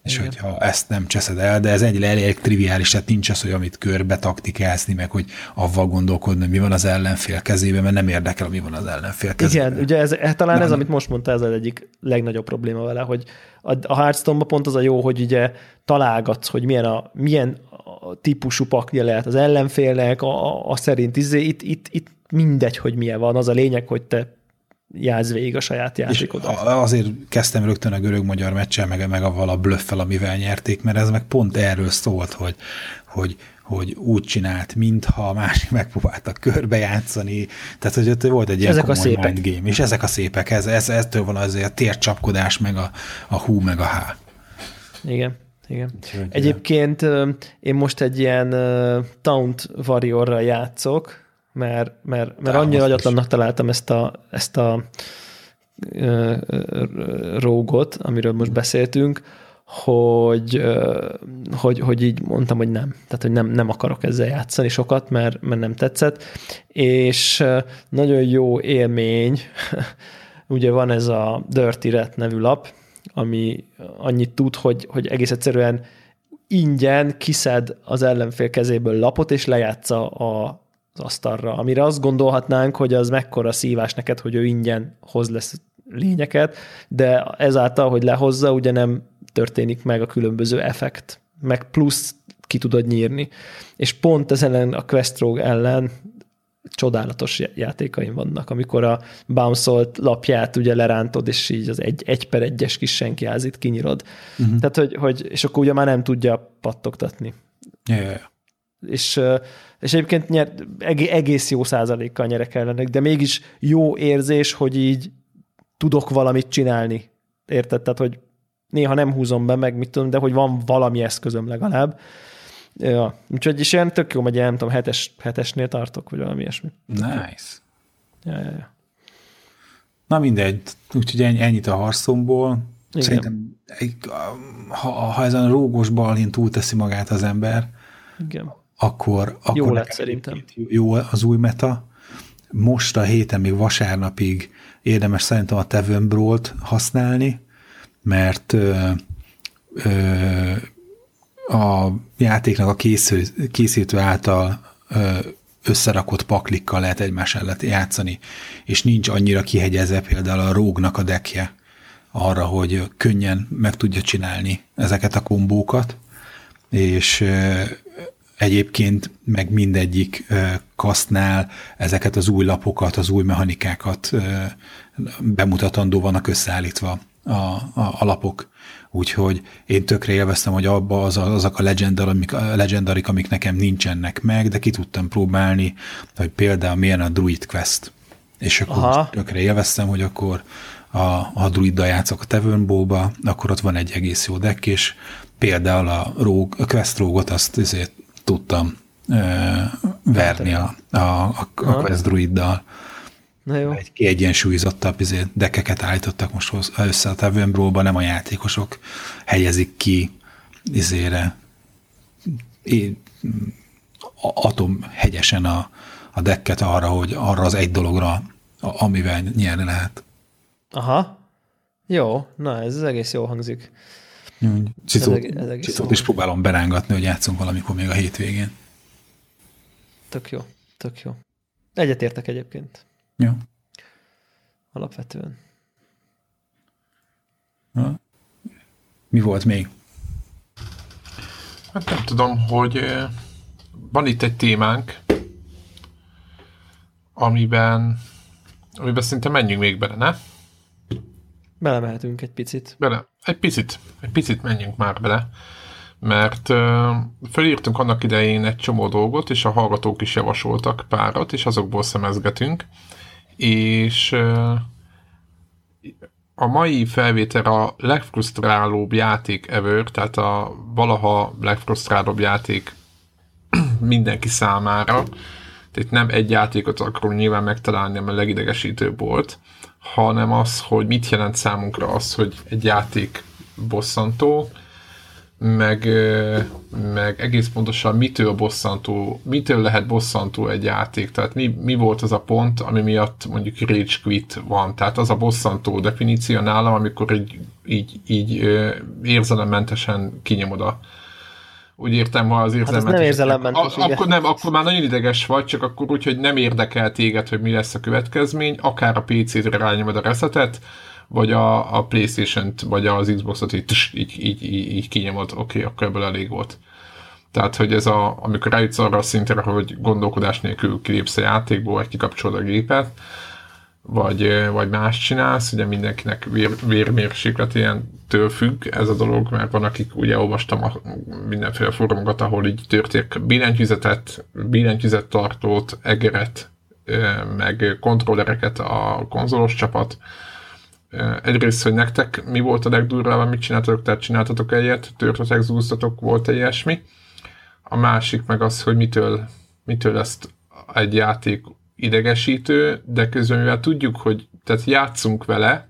És hogyha ezt nem cseszed el, de ez egy elég triviális, tehát nincs az, hogy amit körbe taktikázni, meg hogy avval gondolkodni, hogy mi van az ellenfél kezében, mert nem érdekel, mi van az ellenfél kezében. Igen, ugye ez, ez talán Nem. ez, amit most mondta, ez az egyik legnagyobb probléma vele, hogy a, a hearthstone pont az a jó, hogy ugye találgatsz, hogy milyen, a, milyen a típusú pakja lehet az ellenfélnek, a, a, a szerint izé, itt, itt, itt mindegy, hogy milyen van, az a lényeg, hogy te játsz végig a saját játékodat. a- azért kezdtem rögtön a görög-magyar meccsen, meg, meg avval a blöffel, amivel nyerték, mert ez meg pont erről szólt, hogy, hogy, hogy úgy csinált, mintha a másik megpróbálta körbejátszani, tehát hogy ott volt egy ilyen Ezek a komoly szépek. mind game, és ezek a szépek, ez, ez, ettől van azért a tércsapkodás, meg a, a hú, meg a há. Igen. Igen. Egyébként én most egy ilyen Taunt Warriorral játszok, mert, mert, mert annyira agyatlannak találtam ezt a, ezt a ö, rógot, amiről most beszéltünk, hogy, hogy, hogy így mondtam, hogy nem. Tehát, hogy nem, nem akarok ezzel játszani sokat, mert, mert nem tetszett. És nagyon jó élmény, ugye van ez a Dirty Rat nevű lap, ami annyit tud, hogy, hogy egész egyszerűen ingyen kiszed az ellenfél kezéből lapot, és lejátsza a, az asztalra, amire azt gondolhatnánk, hogy az mekkora szívás neked, hogy ő ingyen hoz lesz lényeket, de ezáltal, hogy lehozza, ugye nem történik meg a különböző effekt, meg plusz ki tudod nyírni. És pont ez ellen, a Quest Rogue ellen csodálatos já- játékaim vannak, amikor a bounce lapját ugye lerántod, és így az egy, egy per egyes kis senkiházit kinyírod. Uh-huh. Tehát, hogy, hogy, és akkor ugye már nem tudja pattogtatni. Ja. És, és egyébként nyer, eg- egész jó százalékkal nyerek ellenek, de mégis jó érzés, hogy így tudok valamit csinálni. Érted? Tehát, hogy néha nem húzom be, meg mit tudom, de hogy van valami eszközöm legalább. Ja, úgyhogy is ilyen tök jó, hogy nem tudom, hetes, hetesnél tartok, vagy valami ilyesmi. Nice. Ja, ja, ja. Na mindegy, úgyhogy ennyi- ennyit a harcomból. Igen. Szerintem, ha, ha ezen a rógos balhén túlteszi magát az ember, Igen. Akkor, akkor jó lett szerintem. Jó az új meta. Most a héten, még vasárnapig érdemes szerintem a Tevön használni, mert ö, ö, a játéknak a készül, készítő által ö, összerakott paklikkal lehet egymás ellen játszani, és nincs annyira kihegyezve például a rógnak a dekje arra, hogy könnyen meg tudja csinálni ezeket a kombókat, és egyébként meg mindegyik kasztnál ezeket az új lapokat, az új mechanikákat bemutatandó vannak összeállítva a, a, a lapok. Úgyhogy én tökre élveztem, hogy abba az, azok a, legendar, amik, a legendarik, amik nekem nincsenek meg, de ki tudtam próbálni, hogy például milyen a Druid Quest. És akkor Aha. tökre élveztem, hogy akkor a, a druiddal játszok a Tavernbowba, akkor ott van egy egész jó deck, és például a, rogue, a Quest rogue azt ezért tudtam ö, verni a, a, a, a Quest druiddal. Na jó. Egy kiegyensúlyozottabb izé, dekeket állítottak most össze a Tavernbowba, nem a játékosok helyezik ki izére atom hegyesen a, a dekket arra, hogy arra az egy dologra, amivel nyerni lehet. Aha. Jó, na ez az egész jó hangzik. Cicót, ez, ez egész cicót is próbálom berángatni, hogy játszunk valamikor még a hétvégén. Tök jó, tök jó. Egyetértek egyébként. Jó. Alapvetően. Na. Mi volt még? Hát nem tudom, hogy van itt egy témánk, amiben, amiben szinte menjünk még bele, ne? Belemehetünk egy picit. Bele. Egy picit. Egy picit menjünk már bele. Mert uh, felírtunk annak idején egy csomó dolgot, és a hallgatók is javasoltak párat, és azokból szemezgetünk. És a mai felvétel a legfrusztrálóbb játék ever, tehát a valaha legfrusztrálóbb játék mindenki számára. Tehát nem egy játékot akarunk nyilván megtalálni, a legidegesítőbb volt, hanem az, hogy mit jelent számunkra az, hogy egy játék bosszantó, meg, meg egész pontosan mitől bosszantó, mitől lehet bosszantó egy játék, tehát mi, mi volt az a pont, ami miatt mondjuk rage quit van, tehát az a bosszantó definíció nálam, amikor így, így, így érzelemmentesen kinyomod a, úgy értem, ha az érzelmet... Hát nem érzelemmentes, a, Akkor nem, akkor már nagyon ideges vagy, csak akkor úgy, hogy nem érdekel téged, hogy mi lesz a következmény, akár a PC-re rányomod a resetet, vagy a, a Playstation-t, vagy az Xbox-ot így, így, így, így, kinyomod, oké, okay, akkor ebből elég volt. Tehát, hogy ez a, amikor rájutsz arra a szintre, hogy gondolkodás nélkül kilépsz a játékból, vagy kikapcsolod a gépet, vagy, vagy más csinálsz, ugye mindenkinek vér, vérmérséklet től függ ez a dolog, mert van, akik ugye olvastam a mindenféle fórumokat, ahol így törték billentyűzetet, billentyűzet tartót, egeret, meg kontrollereket a konzolos csapat. Egyrészt, hogy nektek mi volt a legdurvább, amit csináltatok, tehát csináltatok egyet, törtetek, zúztatok, volt egy ilyesmi. A másik meg az, hogy mitől, mitől ezt egy játék idegesítő, de közben mivel tudjuk, hogy tehát játszunk vele,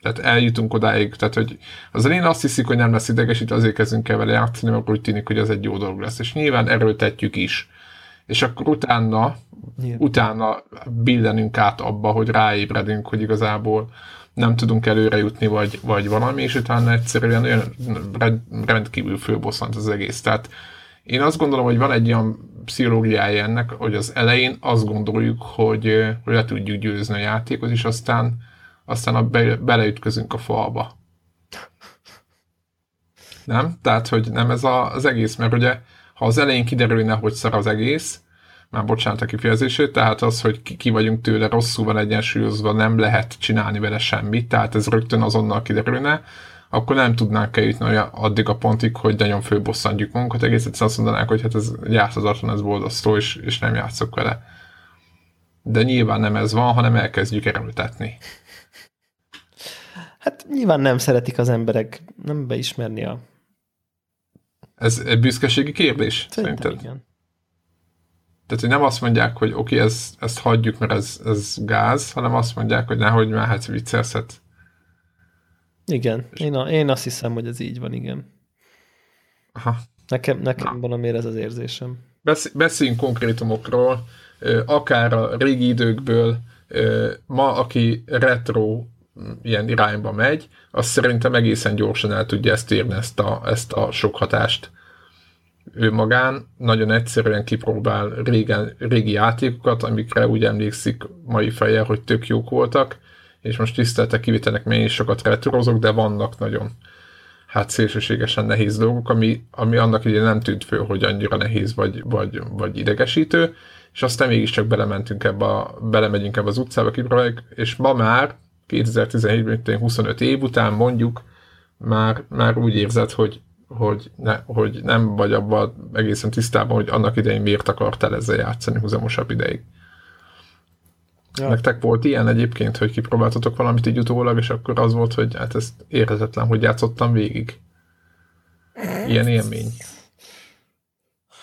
tehát eljutunk odáig, tehát hogy az elén azt hiszik, hogy nem lesz idegesítő, azért kezdünk el vele játszani, mert úgy tűnik, hogy ez egy jó dolog lesz, és nyilván erőltetjük is. És akkor utána, nyilván. utána billenünk át abba, hogy ráébredünk, hogy igazából nem tudunk előre jutni, vagy, vagy valami, és utána egyszerűen olyan rendkívül főbosszant az egész. Tehát én azt gondolom, hogy van egy olyan pszichológiája ennek, hogy az elején azt gondoljuk, hogy, hogy le tudjuk győzni a játékot, és aztán, aztán a be, beleütközünk a falba. Nem? Tehát, hogy nem ez a, az egész, mert ugye, ha az elején kiderülne, hogy szar az egész, már bocsánat a kifejezését, tehát az, hogy ki, ki vagyunk tőle, rosszul van egyensúlyozva, nem lehet csinálni vele semmit, tehát ez rögtön azonnal kiderülne, akkor nem tudnánk eljutni addig a pontig, hogy nagyon főbosszantjuk magunkat, egész egyszerűen azt mondanánk, hogy hát ez játszhatatlan, ez boldasztó, és, és nem játszok vele. De nyilván nem ez van, hanem elkezdjük erőltetni. Hát nyilván nem szeretik az emberek nem beismerni a... Ez egy büszkeségi kérdés, Szerintem szerinted? igen. Tehát, hogy nem azt mondják, hogy oké, okay, ezt, ezt hagyjuk, mert ez, ez gáz, hanem azt mondják, hogy nehogy már hát viccelszet Igen, én, a, én azt hiszem, hogy ez így van, igen. Aha. Nekem, nekem valamiért ez az érzésem. Beszéljünk konkrétumokról, akár a régi időkből, ma, aki retro ilyen irányba megy, az szerintem egészen gyorsan el tudja ezt érni, ezt a, ezt a sok hatást. Ő magán nagyon egyszerűen kipróbál régen, régi játékokat, amikre úgy emlékszik mai fejjel, hogy tök jók voltak, és most tiszteltek kivételnek még is sokat retrozok, de vannak nagyon hát szélsőségesen nehéz dolgok, ami, ami annak idején nem tűnt föl, hogy annyira nehéz vagy, vagy, vagy idegesítő, és aztán mégiscsak belementünk ebbe a, belemegyünk ebbe az utcába, kipróbáljuk, és ma már 2017-ben 25 év után mondjuk már, már úgy érzed, hogy, hogy, ne, hogy nem vagy abban egészen tisztában, hogy annak idején miért akartál ezzel játszani húzamosabb ideig. Ja. Nektek volt ilyen egyébként, hogy kipróbáltatok valamit így utólag, és akkor az volt, hogy hát ez érhetetlen, hogy játszottam végig. Ilyen élmény.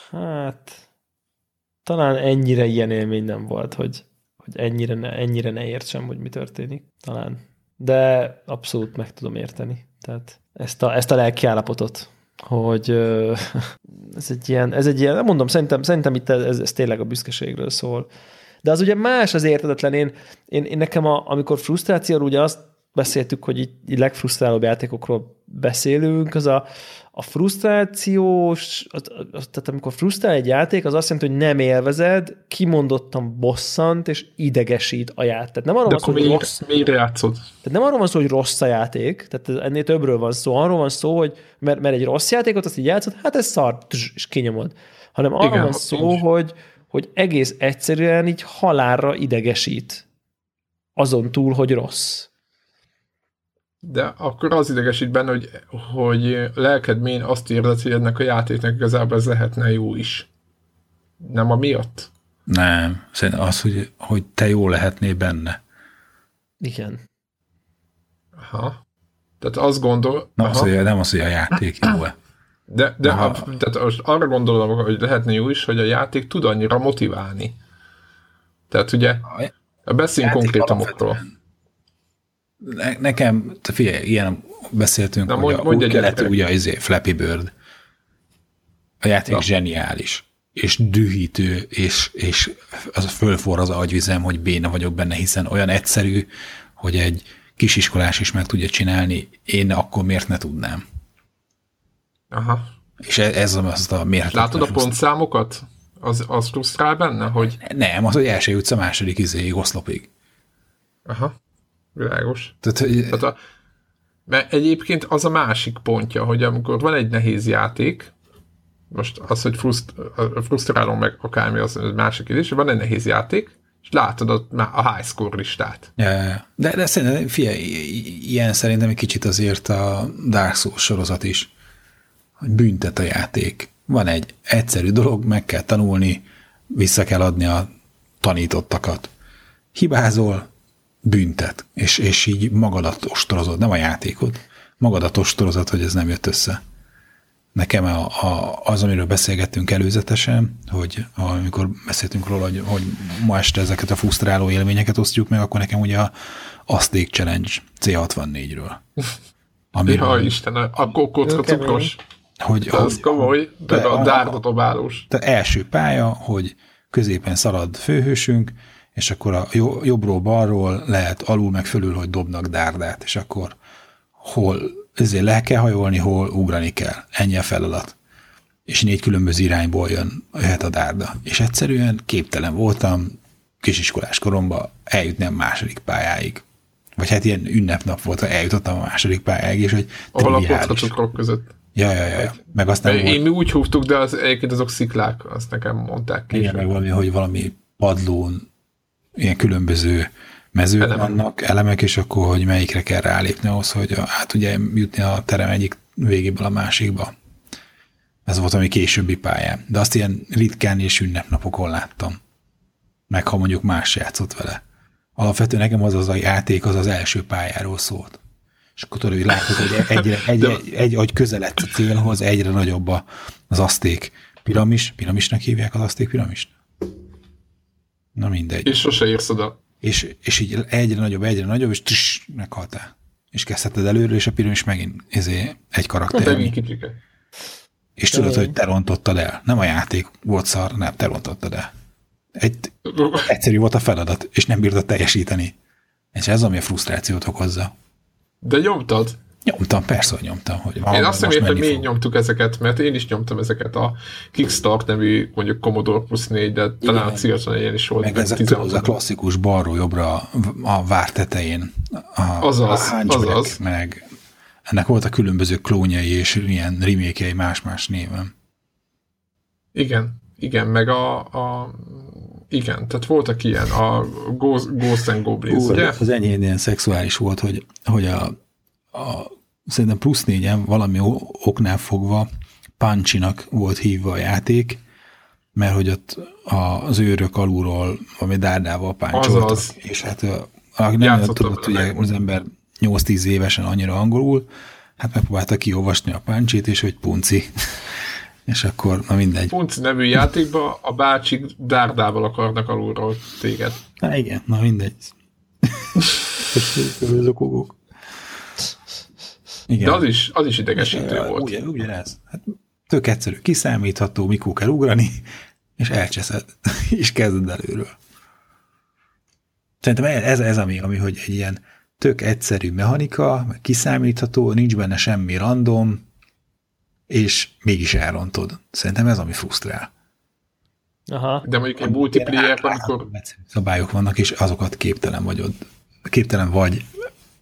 Hát talán ennyire ilyen élmény nem volt, hogy, hogy ennyire, ne, ennyire ne értsem, hogy mi történik. Talán. De abszolút meg tudom érteni. Tehát ezt a, ezt a lelki állapotot, hogy ez egy ilyen, ez egy ilyen, mondom, szerintem, szerintem itt ez, ez tényleg a büszkeségről szól. De az ugye más az értetetlen. Én, én, én nekem, a, amikor frusztrációról ugye azt beszéltük, hogy így, így legfrusztrálóbb játékokról beszélünk, az a, a frusztrációs, az, az, tehát amikor frusztrál egy játék, az azt jelenti, hogy nem élvezed, kimondottan bosszant és idegesít a játék. Tehát nem arról van szó, hogy rossz, miért játszod? Tehát nem arról van szó, hogy rossz a játék, tehát ennél többről van szó. Arról van szó, hogy mert, mert egy rossz játékot azt így játszod, hát ez szar, és kinyomod. Hanem arról Igen, van szó, nincs. hogy, hogy egész egyszerűen így halálra idegesít. Azon túl, hogy rossz. De akkor az idegesít benne, hogy, hogy lelkedmén azt érzed, hogy ennek a játéknak igazából ez lehetne jó is. Nem a miatt? Nem, szerintem az, hogy, hogy te jó lehetnél benne. Igen. Aha. Tehát azt gondol... Nem, az, hogy, nem az, hogy a játék jó-e. De, de ha, tehát most arra gondolom, hogy lehetne jó is, hogy a játék tud annyira motiválni. Tehát ugye, beszéljünk konkrétumokról. Ne, nekem, te figyelj, ilyen beszéltünk, Na, hogy mondj, a, mondj úgy kelet, ugye izé, Flappy Bird. A játék Na. zseniális, és dühítő, és, és az fölfor az agyvizem, hogy béna vagyok benne, hiszen olyan egyszerű, hogy egy kisiskolás is meg tudja csinálni, én akkor miért ne tudnám. Aha. És e- ez az a mérhetetlen. Látod a pontszámokat? Az, az frusztrál benne, hogy... Nem, az, hogy első jutsz a második izé oszlopig. Aha, világos. Tehát, hogy... Tehát a, mert egyébként az a másik pontja, hogy amikor van egy nehéz játék, most az, hogy fruszt, frusztrálom meg akármi, az másik is, van egy nehéz játék, és látod már a high score listát. Ja, ja. De, de szerintem, figyelj, ilyen szerintem egy kicsit azért a Dark Souls sorozat is hogy büntet a játék. Van egy egyszerű dolog, meg kell tanulni, vissza kell adni a tanítottakat. Hibázol, büntet, és, és így magadat ostorozod, nem a játékot, magadat ostorozod, hogy ez nem jött össze. Nekem a, a, az, amiről beszélgettünk előzetesen, hogy amikor beszéltünk róla, hogy, hogy ma este ezeket a frusztráló élményeket osztjuk meg, akkor nekem ugye a Azték Challenge C64-ről. Amiről, ja, Isten, a kókocka cukros. Hogy, de hogy, az komoly, de, de a, dárdadobálós. Tehát első pálya, hogy középen szalad főhősünk, és akkor a jobbról balról lehet alul meg fölül, hogy dobnak dárdát, és akkor hol ezért le kell hajolni, hol ugrani kell. Ennyi a feladat. És négy különböző irányból jön, jöhet a dárda. És egyszerűen képtelen voltam kisiskolás koromban eljutni a második pályáig. Vagy hát ilyen ünnepnap volt, ha eljutottam a második pályáig, és hogy Ahol a között. Ja, ja, ja. Meg aztán Én mi úgy húztuk, de az, egyébként azok sziklák, azt nekem mondták ki. Igen, meg valami, hogy valami padlón ilyen különböző mezők elemek. vannak, elemek, és akkor, hogy melyikre kell rálépni ahhoz, hogy hát ugye jutni a terem egyik végéből a másikba. Ez volt ami későbbi pályán. De azt ilyen ritkán és ünnepnapokon láttam. Meg ha mondjuk más játszott vele. Alapvetően nekem az az a játék, az az első pályáról szólt és akkor tudod, hogy látod, hogy egyre, egy, egy, egy közeledsz a célhoz, egyre nagyobb az aszték piramis. Piramisnak hívják az aszték piramist? Na mindegy. És sose érsz oda. És, és így egyre nagyobb, egyre nagyobb, és tss, meghaltál. és kezdheted előről, és a piramis megint ezé egy karakter. Megint kicsike. És tudod, hogy te rontottad el. Nem a játék volt szar, nem, te rontottad el. Egy, egyszerű volt a feladat, és nem bírtad teljesíteni. És ez ami a frusztrációt okozza. De nyomtad? Nyomtam, persze, hogy nyomtam. Hogy én azt nem értem, hogy miért nyomtuk ezeket, mert én is nyomtam ezeket a Kickstart nevű, mondjuk Commodore Plus 4, de Igen, talán a Ciaton ilyen is volt. Meg ez a, az a klasszikus balról jobbra a vár tetején. A, azaz, a azaz. Meg ennek voltak különböző klónjai és ilyen remékjei más-más néven. Igen, igen, meg a, a igen, tehát voltak ilyen, a Ghost, Ghost and Goblins, Ú, ugye? Az enyhén ilyen szexuális volt, hogy, hogy a, a szerintem plusz négyen valami oknál fogva Pancsinak volt hívva a játék, mert hogy ott az őrök alulról valami dárdával páncsoltak. És hát aki nem tudott ugye az ember 8-10 évesen annyira angolul, hát megpróbálta kiolvasni a páncsit, és hogy punci. És akkor, na mindegy. Punci nevű játékban a bácsik dárdával akarnak alulról téged. Na igen, na mindegy. Zokogók. Igen. De az is, az is idegesítő volt. Ugyan, ugyanez. Hát, tök egyszerű, kiszámítható, mikor kell ugrani, és elcseszed, és kezded előről. Szerintem ez, ez ami, ami, hogy egy ilyen tök egyszerű mechanika, meg kiszámítható, nincs benne semmi random, és mégis elrontod. Szerintem ez, ami frusztrál. Aha. De mondjuk egy multiplayer, amikor... Szabályok vannak, és azokat képtelen vagy képtelen vagy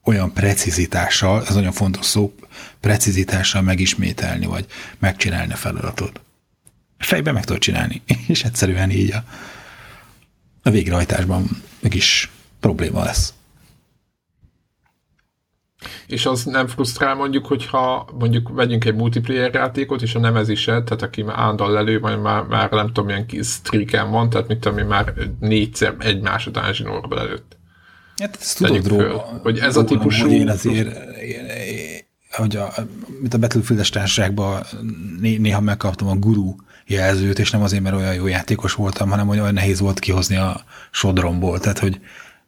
olyan precizitással, ez nagyon fontos szó, precizitással megismételni, vagy megcsinálni a feladatot. Fejben meg tudod csinálni, és egyszerűen így a, a végrehajtásban meg is probléma lesz. És az nem frusztrál mondjuk, hogyha mondjuk vegyünk egy multiplayer játékot, és a nemezised, tehát aki már ándal elő, vagy már, már nem tudom, milyen kis streaken van, tehát mit tudom én, már négyszer egymás után zsinórba előtt. Hát ezt tudod róla. Hogy ez a típusú... Hogy én azért, én, hogy a, mint a Battlefield-es társaságban néha megkaptam a guru jelzőt, és nem azért, mert olyan jó játékos voltam, hanem hogy olyan nehéz volt kihozni a sodromból. Tehát, hogy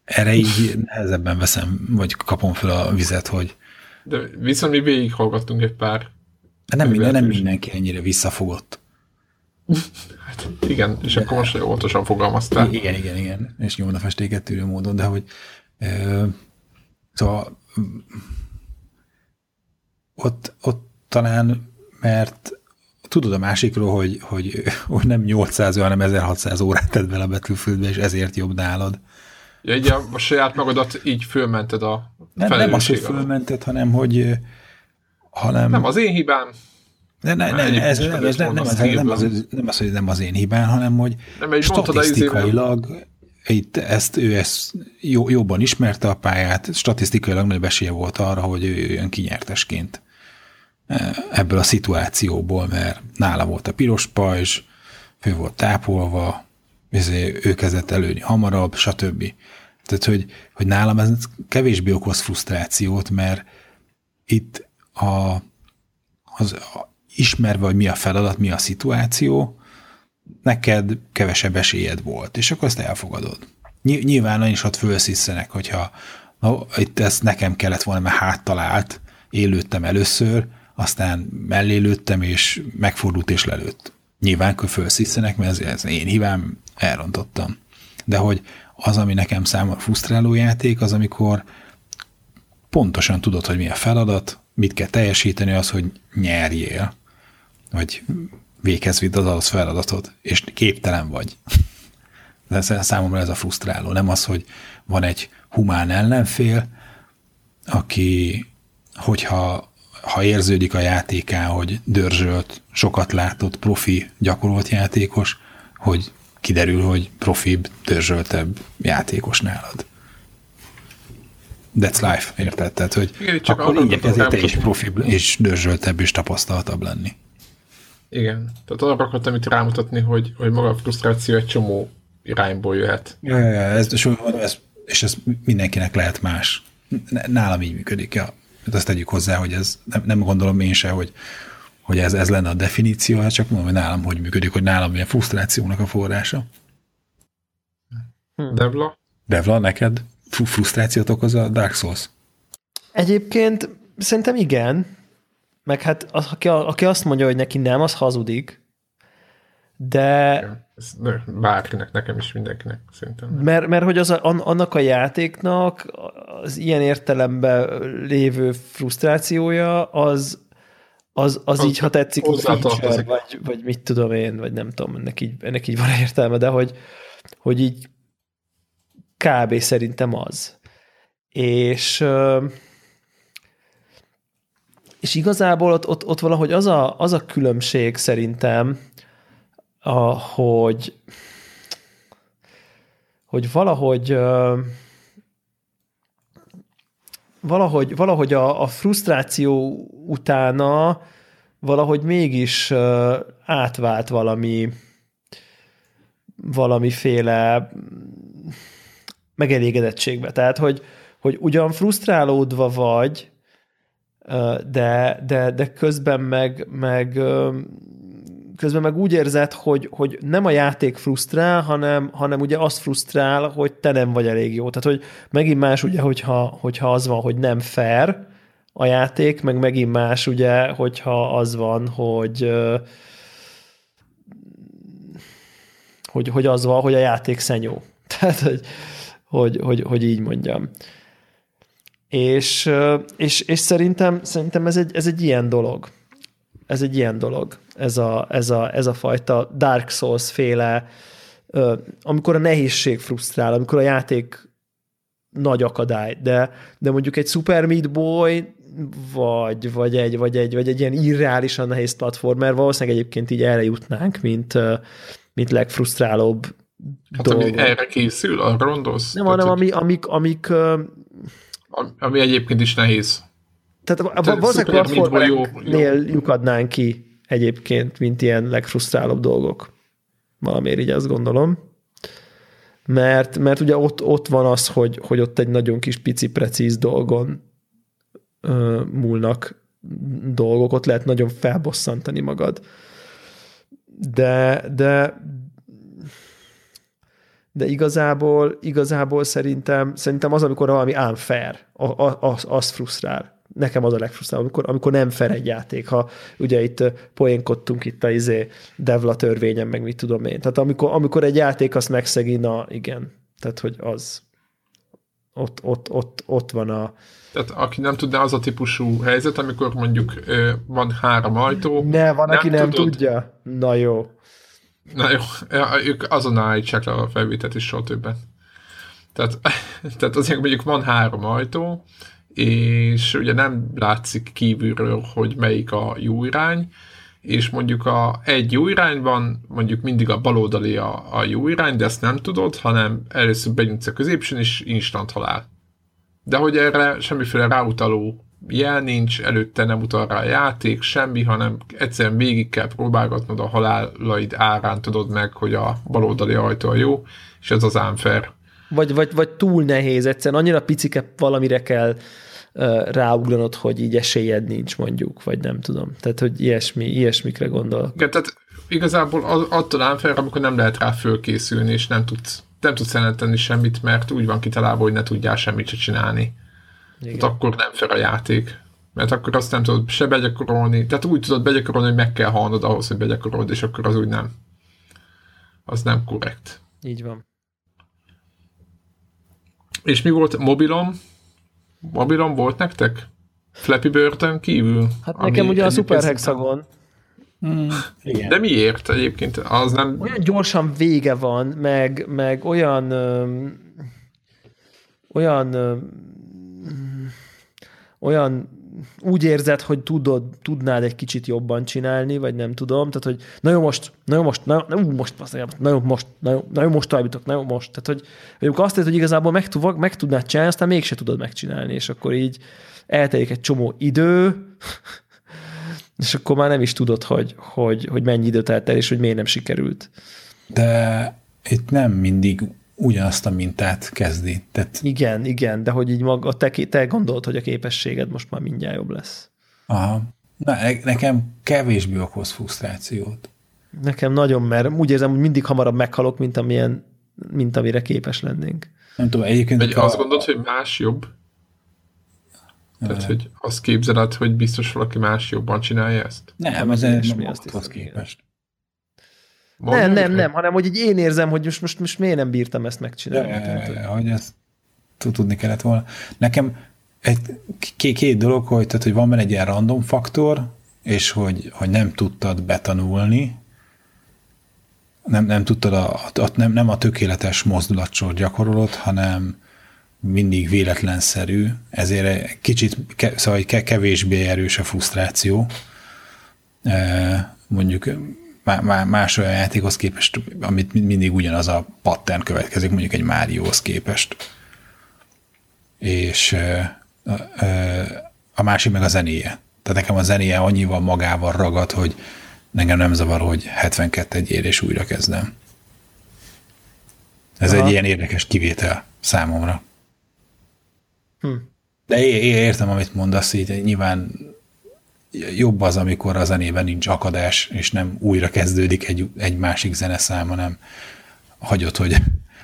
erre így nehezebben veszem, vagy kapom fel a vizet, hogy... De viszont mi végighallgattunk egy pár... Nem, minden, nem mindenki ennyire visszafogott. Hát igen, és de, akkor most óvatosan fogalmaztál. Igen, igen, igen, és nyomna festéket tűrő módon, de hogy e, szóval ott, ott talán, mert tudod a másikról, hogy, hogy, hogy nem 800, hanem 1600 órát tett bele a Battlefieldbe, és ezért jobb nálad. Ja, így a, a saját magadat így fölmented a nem, nem az, hogy fölmented, hanem hogy hanem... Nem az én hibám. Ne, ne, ne, ne, ez, nem, ez nem, nem, az, nem, az, nem az, hogy nem az én hibám, hanem hogy nem, statisztikailag itt ezt, ő ezt jó, jobban ismerte a pályát, statisztikailag nagyobb esélye volt arra, hogy ő jön kinyertesként ebből a szituációból, mert nála volt a piros pajzs, ő volt tápolva, ő kezdett előni hamarabb, stb. Tehát, hogy, hogy nálam ez kevésbé okoz frusztrációt, mert itt a, az, a, ismerve, hogy mi a feladat, mi a szituáció, neked kevesebb esélyed volt, és akkor azt elfogadod. Nyilván is ott fölsziszenek, hogyha na, itt ezt nekem kellett volna, mert háttalált, élődtem először, aztán mellé lőttem, és megfordult és lelőtt. Nyilván, hogy fölsziszenek, mert ez, ez én hibám, elrontottam. De hogy az, ami nekem számomra frusztráló játék, az amikor pontosan tudod, hogy mi a feladat, mit kell teljesíteni, az, hogy nyerjél, vagy véghez vidd az adott feladatot, és képtelen vagy. De számomra ez a frusztráló. Nem az, hogy van egy humán ellenfél, aki, hogyha ha érződik a játékán, hogy dörzsölt, sokat látott, profi, gyakorolt játékos, hogy kiderül, hogy profibb, dörzsöltebb játékos nálad. That's life, érted? Tehát, hogy Igen, csak akkor igyekezzél te is profibb, és dörzsöltebb, és tapasztaltabb lenni. Igen. Tehát arra akartam itt rámutatni, hogy, hogy maga a frusztráció egy csomó irányból jöhet. Ja, ja, ja ez, és, ez, és ez mindenkinek lehet más. Nálam így működik, ja. Hát azt tegyük hozzá, hogy ez nem, nem gondolom én se, hogy, hogy ez, ez lenne a definíció, hát csak mondom, hogy nálam hogy működik, hogy nálam milyen frusztrációnak a forrása. Hm. Devla? Devla, neked frusztrációt okoz a Dark Souls? Egyébként szerintem igen, meg hát az, aki, aki azt mondja, hogy neki nem, az hazudik. De... Ez bárkinek, nekem is mindenkinek szerintem. Mert, mert hogy az a, annak a játéknak az ilyen értelemben lévő frusztrációja, az, az, az, így, ha tetszik, feature, vagy, vagy mit tudom én, vagy nem tudom, ennek így, ennek így van értelme, de hogy, hogy így kb. szerintem az. És és igazából ott, ott, ott valahogy az a, az a különbség szerintem, a, hogy, hogy valahogy valahogy, valahogy a, a frusztráció utána valahogy mégis átvált valami valamiféle megelégedettségbe. Tehát, hogy, hogy ugyan frusztrálódva vagy, de, de, de közben meg, meg közben meg úgy érzed, hogy, hogy nem a játék frusztrál, hanem, hanem ugye az frusztrál, hogy te nem vagy elég jó. Tehát, hogy megint más ugye, hogyha, hogyha az van, hogy nem fair a játék, meg megint más ugye, hogyha az van, hogy hogy, hogy az van, hogy a játék szenyó. Tehát, hogy, hogy, hogy, hogy így mondjam. És, és, és szerintem, szerintem ez, egy, ez egy ilyen dolog. Ez egy ilyen dolog. Ez a, ez a, ez a fajta Dark Souls féle, amikor a nehézség frusztrál, amikor a játék nagy akadály, de, de mondjuk egy Super Meat Boy vagy, vagy, egy, vagy, egy, vagy egy ilyen irreálisan nehéz platformer, valószínűleg egyébként így erre jutnánk, mint, mint legfrusztrálóbb Hát dolog. ami erre készül, a rondosz? Nem, hanem ami, amik, amik ami egyébként is nehéz. Tehát, Tehát valószínűleg platformoknél lyukadnánk ki egyébként, mint ilyen legfrusztrálóbb dolgok. Valamiért így azt gondolom. Mert, mert ugye ott, ott van az, hogy, hogy ott egy nagyon kis pici precíz dolgon ö, múlnak dolgok, ott lehet nagyon felbosszantani magad. De, de, de igazából, igazából szerintem, szerintem az, amikor valami unfair, az, az frusztrál. Nekem az a legfrusztrálóbb, amikor, amikor nem fair egy játék. Ha ugye itt poénkodtunk itt a izé Devla törvényen, meg mit tudom én. Tehát amikor, amikor egy játék azt megszegi, na igen. Tehát, hogy az ott, ott, ott, ott van a... Tehát aki nem tudná, az a típusú helyzet, amikor mondjuk van három ajtó. Ne, van, nem aki nem tudod, tudja. Na jó. Na jó, ők azonnal állítsák le a felvételt is soha többet. Tehát, tehát azért mondjuk van három ajtó, és ugye nem látszik kívülről, hogy melyik a jó irány, és mondjuk a egy jó irányban, mondjuk mindig a baloldali a, a jó irány, de ezt nem tudod, hanem először benyújtsz a középsőn, és instant halál. De hogy erre semmiféle ráutaló jel nincs, előtte nem utal rá a játék, semmi, hanem egyszerűen végig kell próbálgatnod a halálaid árán, tudod meg, hogy a baloldali ajtó a jó, és ez az unfair. Vagy, vagy, vagy túl nehéz, egyszerűen annyira picike valamire kell ráugranod, hogy így esélyed nincs mondjuk, vagy nem tudom. Tehát, hogy ilyesmi, ilyesmikre gondol. Igen, tehát igazából attól unfair, amikor nem lehet rá fölkészülni, és nem tudsz, nem tudsz tenni semmit, mert úgy van kitalálva, hogy ne tudjál semmit se csinálni. Igen. Tehát akkor nem fel a játék. Mert akkor azt nem tudod se begyakorolni. Tehát úgy tudod begyakorolni, hogy meg kell halnod ahhoz, hogy begyakorolod, és akkor az úgy nem. Az nem korrekt. Így van. És mi volt mobilom? Mobilom volt nektek? Flappy Bird kívül? Hát nekem ugye a Super Hexagon. Mm, igen. De miért egyébként? Az nem... Olyan gyorsan vége van, meg, meg olyan öm, olyan öm, olyan úgy érzed, hogy tudod, tudnád egy kicsit jobban csinálni, vagy nem tudom, tehát hogy na jó most, na jó most, na, jó, most, na jó most, na jó, na jó most találítok, na jó most. Tehát, hogy, hogy azt érted, hogy igazából meg, tud, meg tudnád csinálni, aztán mégse tudod megcsinálni, és akkor így eltelik egy csomó idő, és akkor már nem is tudod, hogy, hogy, hogy mennyi időt eltel, és hogy miért nem sikerült. De itt nem mindig ugyanazt a mintát kezdi. Tehát... Igen, igen, de hogy így maga, te, te gondolod, hogy a képességed most már mindjárt jobb lesz. Aha. Na, nekem kevésbé okoz frusztrációt. Nekem nagyon, mert úgy érzem, hogy mindig hamarabb meghalok, mint, amilyen, mint amire képes lennénk. Nem tudom, egyébként... Vagy a... azt gondolod, hogy más jobb? Tehát, hogy azt képzeled, hogy biztos valaki más jobban csinálja ezt? Nem, ez nem magadhoz képest. Nem, nem, nem, hanem hogy így én érzem, hogy most, most, most miért nem bírtam ezt megcsinálni. Ja, ja, ja, hogy ezt tudni kellett volna. Nekem egy, két, két dolog, hogy, tehát, hogy van benne egy ilyen random faktor, és hogy, hogy nem tudtad betanulni, nem, nem tudtad, a, a, nem, nem a tökéletes mozdulatsor gyakorolod, hanem mindig véletlenszerű, ezért kicsit, szóval kevésbé erős a frusztráció. Mondjuk más olyan játékhoz képest, amit mindig ugyanaz a pattern következik, mondjuk egy Márióhoz képest. És a másik meg a zenéje. Tehát nekem a zenéje annyival magával ragad, hogy engem nem zavar, hogy 72 egy ér és újra kezdem. Ez Aha. egy ilyen érdekes kivétel számomra. Hm. De értem, amit mondasz, így nyilván jobb az, amikor a zenében nincs akadás, és nem újra kezdődik egy, egy másik zeneszám, hanem hagyod, hogy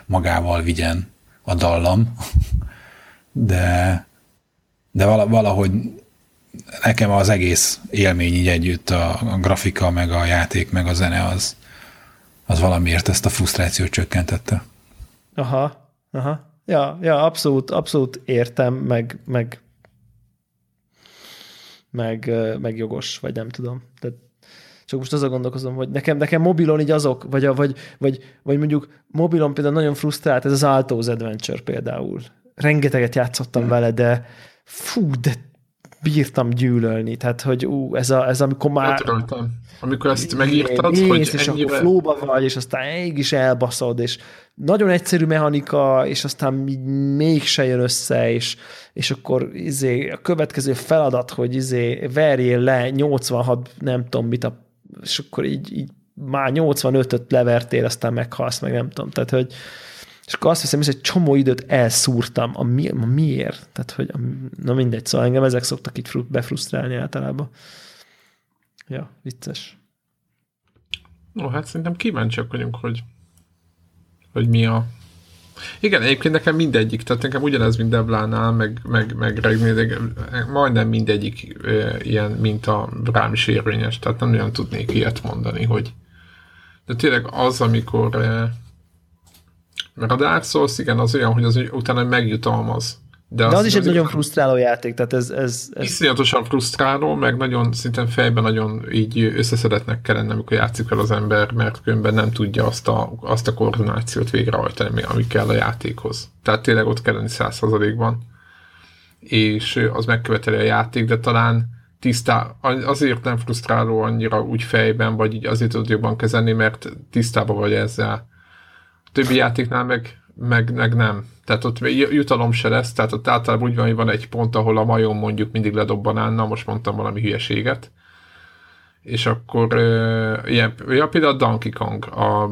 magával vigyen a dallam. De, de valahogy nekem az egész élmény így együtt, a, a grafika, meg a játék, meg a zene, az, az valamiért ezt a frusztrációt csökkentette. Aha, aha. Ja, ja, abszolút, abszolút értem, meg, meg, meg, meg jogos, vagy nem tudom. Tehát csak most azon gondolkozom, hogy nekem, nekem mobilon így azok, vagy, vagy, vagy, vagy mondjuk mobilon például nagyon frusztrált, ez az Alto's Adventure például. Rengeteget játszottam mm. vele, de fú, de bírtam gyűlölni. Tehát, hogy ú, ez, a, ez amikor már... Rajtam. Amikor ezt megírtad, Én, hogy és ennyire... akkor flóba vagy, és aztán is elbaszod, és nagyon egyszerű mechanika, és aztán mégse jön össze, és, és akkor izé, a következő feladat, hogy izé, verjél le 86, nem tudom mit, a, és akkor így, így már 85-öt levertél, aztán meghalsz, meg nem tudom. Tehát, hogy, és akkor azt hiszem, hogy egy csomó időt elszúrtam. A, mi, a miért? Tehát, hogy a, na mindegy, szóval engem ezek szoktak így befrusztrálni általában. Ja, vicces. No, hát szerintem kíváncsiak vagyunk, hogy, hogy mi a... Igen, egyébként nekem mindegyik, tehát nekem ugyanez, mint Deblánál, meg, meg, meg Regnél, majdnem mindegyik e, ilyen, mint a rám is érvényes, tehát nem olyan tudnék ilyet mondani, hogy de tényleg az, amikor e, mert a Dark Souls, igen, az olyan, hogy az utána megjutalmaz. De, De az, az is egy nagyon frusztráló játék, tehát ez... ez, ez... Iszonyatosan frusztráló, meg nagyon, szinte fejben nagyon így összeszedetnek kell lenni, amikor játszik fel az ember, mert különben nem tudja azt a, azt a koordinációt végrehajtani, ami kell a játékhoz. Tehát tényleg ott kell lenni százszerzalékban. És az megköveteli a játék, de talán tisztá, azért nem frusztráló annyira úgy fejben, vagy így azért tudod jobban kezelni, mert tisztában vagy ezzel többi játéknál meg, meg, meg nem. Tehát ott jutalom se lesz, tehát ott általában úgy van, hogy van egy pont, ahol a majom mondjuk mindig ledob banánnal, most mondtam valami hülyeséget, és akkor uh, ilyen, ja, például a Donkey Kong, a,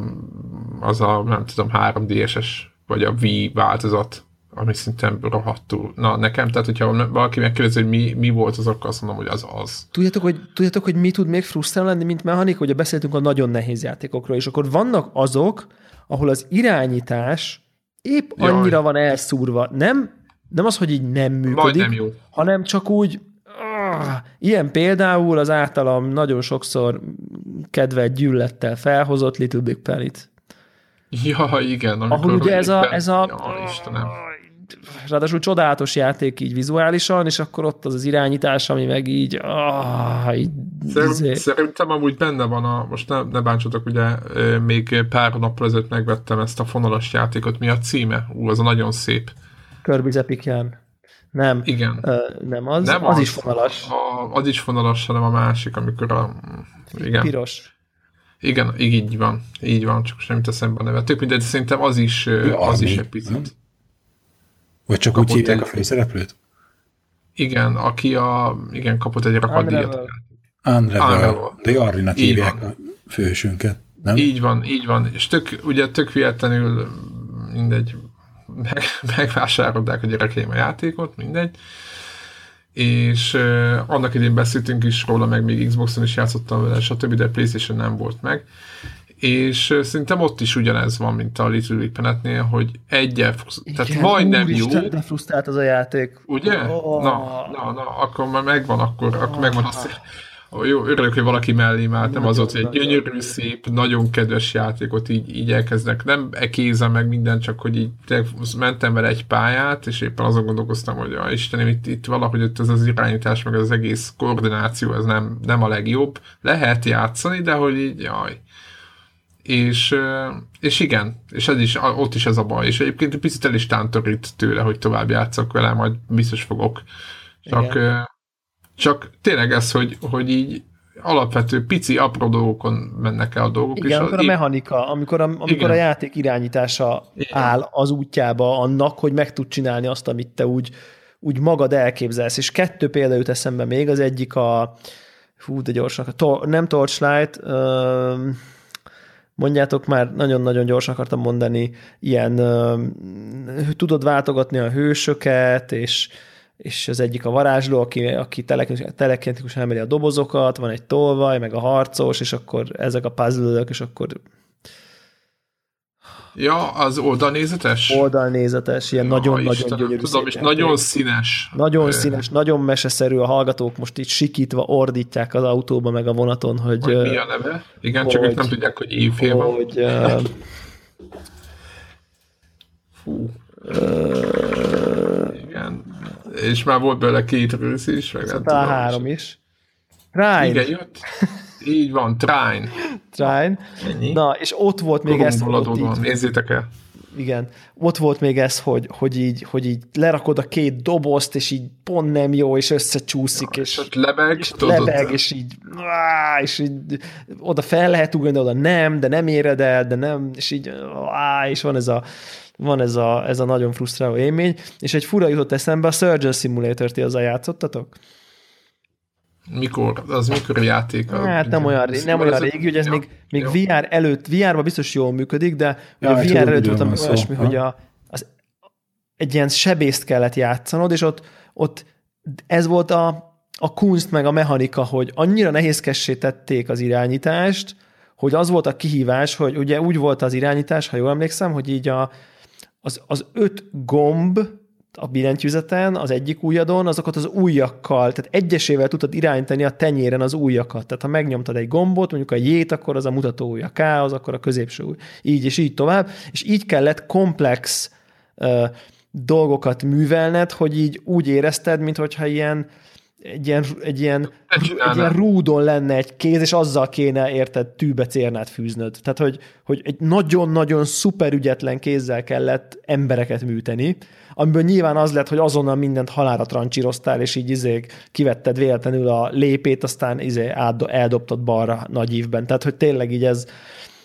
az a nem tudom, 3DS-es, vagy a Wii változat, ami szintén rohadtul. Na, nekem, tehát hogyha valaki megkérdezi, hogy mi, mi volt az, akkor azt mondom, hogy az az. Tudjátok, hogy, tudjátok, hogy mi tud még frusztrálni lenni, mint mechanik, hogy beszéltünk a nagyon nehéz játékokról, és akkor vannak azok, ahol az irányítás épp Jaj. annyira van elszúrva. Nem, nem az, hogy így nem működik, nem jó. hanem csak úgy, ah, ilyen például az általam nagyon sokszor kedvelt gyűllettel felhozott Little Big Planet. Ja, igen. Ahol ugye ez a, ez a ja, Istenem ráadásul csodálatos játék így vizuálisan, és akkor ott az az irányítás, ami meg így, ah, így Szerint, izé. Szerintem amúgy benne van a, most ne, ne bántsatok, ugye még pár nappal ezelőtt megvettem ezt a fonalas játékot, mi a címe? Ú, az a nagyon szép. Kirby's Epic Yarn. Nem. Igen. Ö, nem az, nem az, az, is fonalas. A, az is fonalas, hanem a másik, amikor a... Igen. Piros. Igen, így van, így van, csak nem jut eszembe a neve. Tök mindegy, szerintem az is, az is egy picit. Vagy csak úgy hívják egy... a főszereplőt? Igen, aki a, igen, kapott egy rakadíjat. Unravel. De Arrinak hívják van. a fősünket, nem? Így van, így van. És tök, ugye tök véletlenül mindegy, meg, megvásárolták a gyerekeim a játékot, mindegy. És uh, annak idén beszéltünk is róla, meg még Xboxon is játszottam vele, stb., de PlayStation nem volt meg és szerintem ott is ugyanez van, mint a Little Big Planet-nél, hogy egyel, tehát majdnem jó. de frusztrált az a játék. Ugye? Oh. Na, na, na, akkor már megvan, akkor, akkor oh. megvan azt, jó, örülök, hogy valaki mellé állt, nem az ott, hogy egy gyönyörű, szép, nagyon kedves játékot így, így elkezdnek. Nem ekézem meg minden, csak hogy így mentem vele egy pályát, és éppen azon gondolkoztam, hogy a Istenem, itt, itt valahogy itt ez az irányítás, meg az egész koordináció, ez nem, nem a legjobb. Lehet játszani, de hogy így, jaj. És, és igen, és ez is, ott is ez a baj. És egyébként egy picit el is tántorít tőle, hogy tovább játszok vele, majd biztos fogok. Csak, igen csak tényleg ez, hogy, hogy így alapvető pici, apró dolgokon mennek el a dolgok. Igen, és amikor a, a mechanika, amikor a, amikor igen. a játék irányítása igen. áll az útjába annak, hogy meg tud csinálni azt, amit te úgy, úgy magad elképzelsz. És kettő példa jut eszembe még, az egyik a hú, de gyorsan, a tor, nem Torchlight, um, mondjátok már, nagyon-nagyon gyorsan akartam mondani, ilyen tudod váltogatni a hősöket, és és az egyik a varázsló, aki, aki telekinetikusan emeli a dobozokat, van egy tolvaj, meg a harcos, és akkor ezek a puzzle és akkor Ja, az oldalnézetes? Oldalnézetes, ilyen nagyon-nagyon gyönyörű Tudom, és nagyon színes. Nagyon színes, nagyon meseszerű, a hallgatók most itt sikítva ordítják az autóba, meg a vonaton, hogy... hogy mi a neve? Igen, hogy, csak ők nem tudják, hogy évfél van. Hogy, uh, Fú. Uh, igen. És már volt belőle két rész is, meg nem tudom. három is. Trine. Igen, jött. Így van, Trine. Trine. Ennyi. Na, és ott volt még ez, hogy így, Nézzétek el. Igen. Ott volt még ez, hogy, hogy, így, hogy így lerakod a két dobozt, és így pont nem jó, és összecsúszik, ja, és, és lebeg, és, lebeg, és így, á, és így oda fel lehet ugrani, de oda nem, de nem éred el, de nem, és így, á, és van ez a, van ez a, ez a nagyon frusztráló élmény, és egy fura jutott eszembe, a Surgeon Simulator-t azzal játszottatok? Mikor? Az mikor a játék? Hát nem olyan, ré, nem olyan régi, hogy ez ja, még, még VR előtt, VR-ban biztos jól működik, de ja, a VR előtt volt olyasmi, hogy a, az, egy ilyen sebészt kellett játszanod, és ott, ott ez volt a, a kunst meg a mechanika, hogy annyira nehézkessé tették az irányítást, hogy az volt a kihívás, hogy ugye úgy volt az irányítás, ha jól emlékszem, hogy így a, az, az öt gomb a billentyűzeten, az egyik ujjadon, azokat az ujjakkal, tehát egyesével tudtad irányítani a tenyéren az ujjakat. Tehát ha megnyomtad egy gombot, mondjuk a jét, akkor az a mutató ujja, K, az akkor a középső ujj. Így és így tovább. És így kellett komplex uh, dolgokat művelned, hogy így úgy érezted, mintha ilyen egy ilyen, egy, ilyen, egy ilyen rúdon lenne egy kéz, és azzal kéne, érted, tűbe cérnát fűznöd. Tehát, hogy, hogy egy nagyon-nagyon szuper ügyetlen kézzel kellett embereket műteni, amiből nyilván az lett, hogy azonnal mindent halára trancsíroztál, és így izé kivetted véletlenül a lépét, aztán izé eldobtad balra nagy ívben. Tehát, hogy tényleg így ez,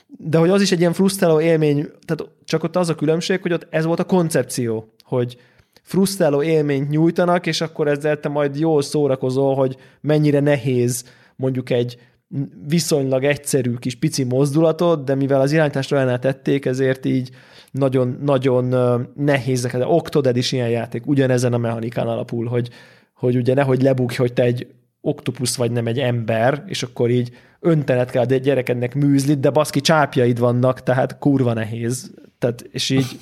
de hogy az is egy ilyen frusztráló élmény, tehát csak ott az a különbség, hogy ott ez volt a koncepció, hogy, frusztráló élményt nyújtanak, és akkor ezzel te majd jól szórakozol, hogy mennyire nehéz mondjuk egy viszonylag egyszerű kis pici mozdulatot, de mivel az irányítást olyan tették, ezért így nagyon, nagyon nehézek. De Octodad is ilyen játék, ugyanezen a mechanikán alapul, hogy, hogy ugye nehogy lebukj, hogy te egy oktopusz vagy nem egy ember, és akkor így öntened kell a gyerekednek műzlit, de baszki csápjaid vannak, tehát kurva nehéz. Tehát, és így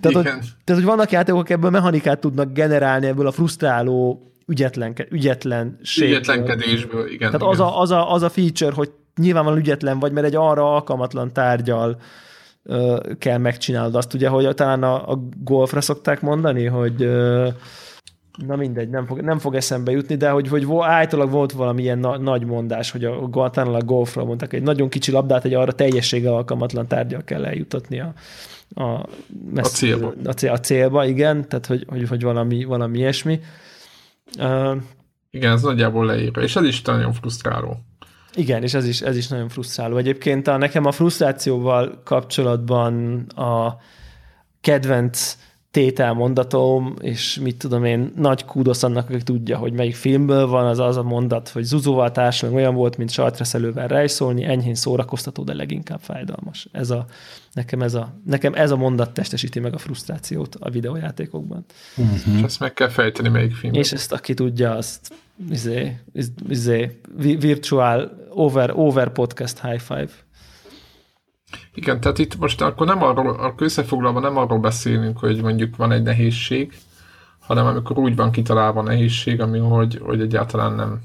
tehát, hogy, tehát, hogy vannak játékok, ebből mechanikát tudnak generálni, ebből a frusztráló ügyetlen, ügyetlen Ügyetlenkedésből, igen. Tehát igen. Az, a, az, a, az a feature, hogy nyilvánvalóan ügyetlen vagy, mert egy arra alkalmatlan tárgyal ö, kell megcsinálod azt, ugye, hogy talán a, a golfra szokták mondani, hogy ö, Na mindegy, nem fog, nem fog eszembe jutni, de hogy, hogy általában volt valamilyen na, nagy mondás, hogy a, talán a golfra mondták, egy nagyon kicsi labdát egy arra teljességgel alkalmatlan tárgyal kell eljutatni a, a, messz, a, célba. A, cél, a célba, igen, tehát hogy, hogy, hogy valami, valami ilyesmi. Uh, igen, ez nagyjából leírva, és ez is nagyon frusztráló. Igen, és ez is, ez is nagyon frusztráló. Egyébként a, nekem a frusztrációval kapcsolatban a kedvenc tételmondatom, és mit tudom én, nagy kúdosz annak, aki tudja, hogy melyik filmből van, az az a mondat, hogy zuzóval társadalmi olyan volt, mint sajtreszelővel rejszolni, enyhén szórakoztató, de leginkább fájdalmas. Ez a, nekem, ez a, nekem ez a mondat testesíti meg a frusztrációt a videójátékokban. Uh-huh. És ezt meg kell fejteni, melyik film. És ezt aki tudja, azt izé, izé, virtual over, over podcast high five. Igen, tehát itt most akkor nem arról, akkor összefoglalva nem arról beszélünk, hogy mondjuk van egy nehézség, hanem amikor úgy van kitalálva a nehézség, ami hogy, hogy egyáltalán nem.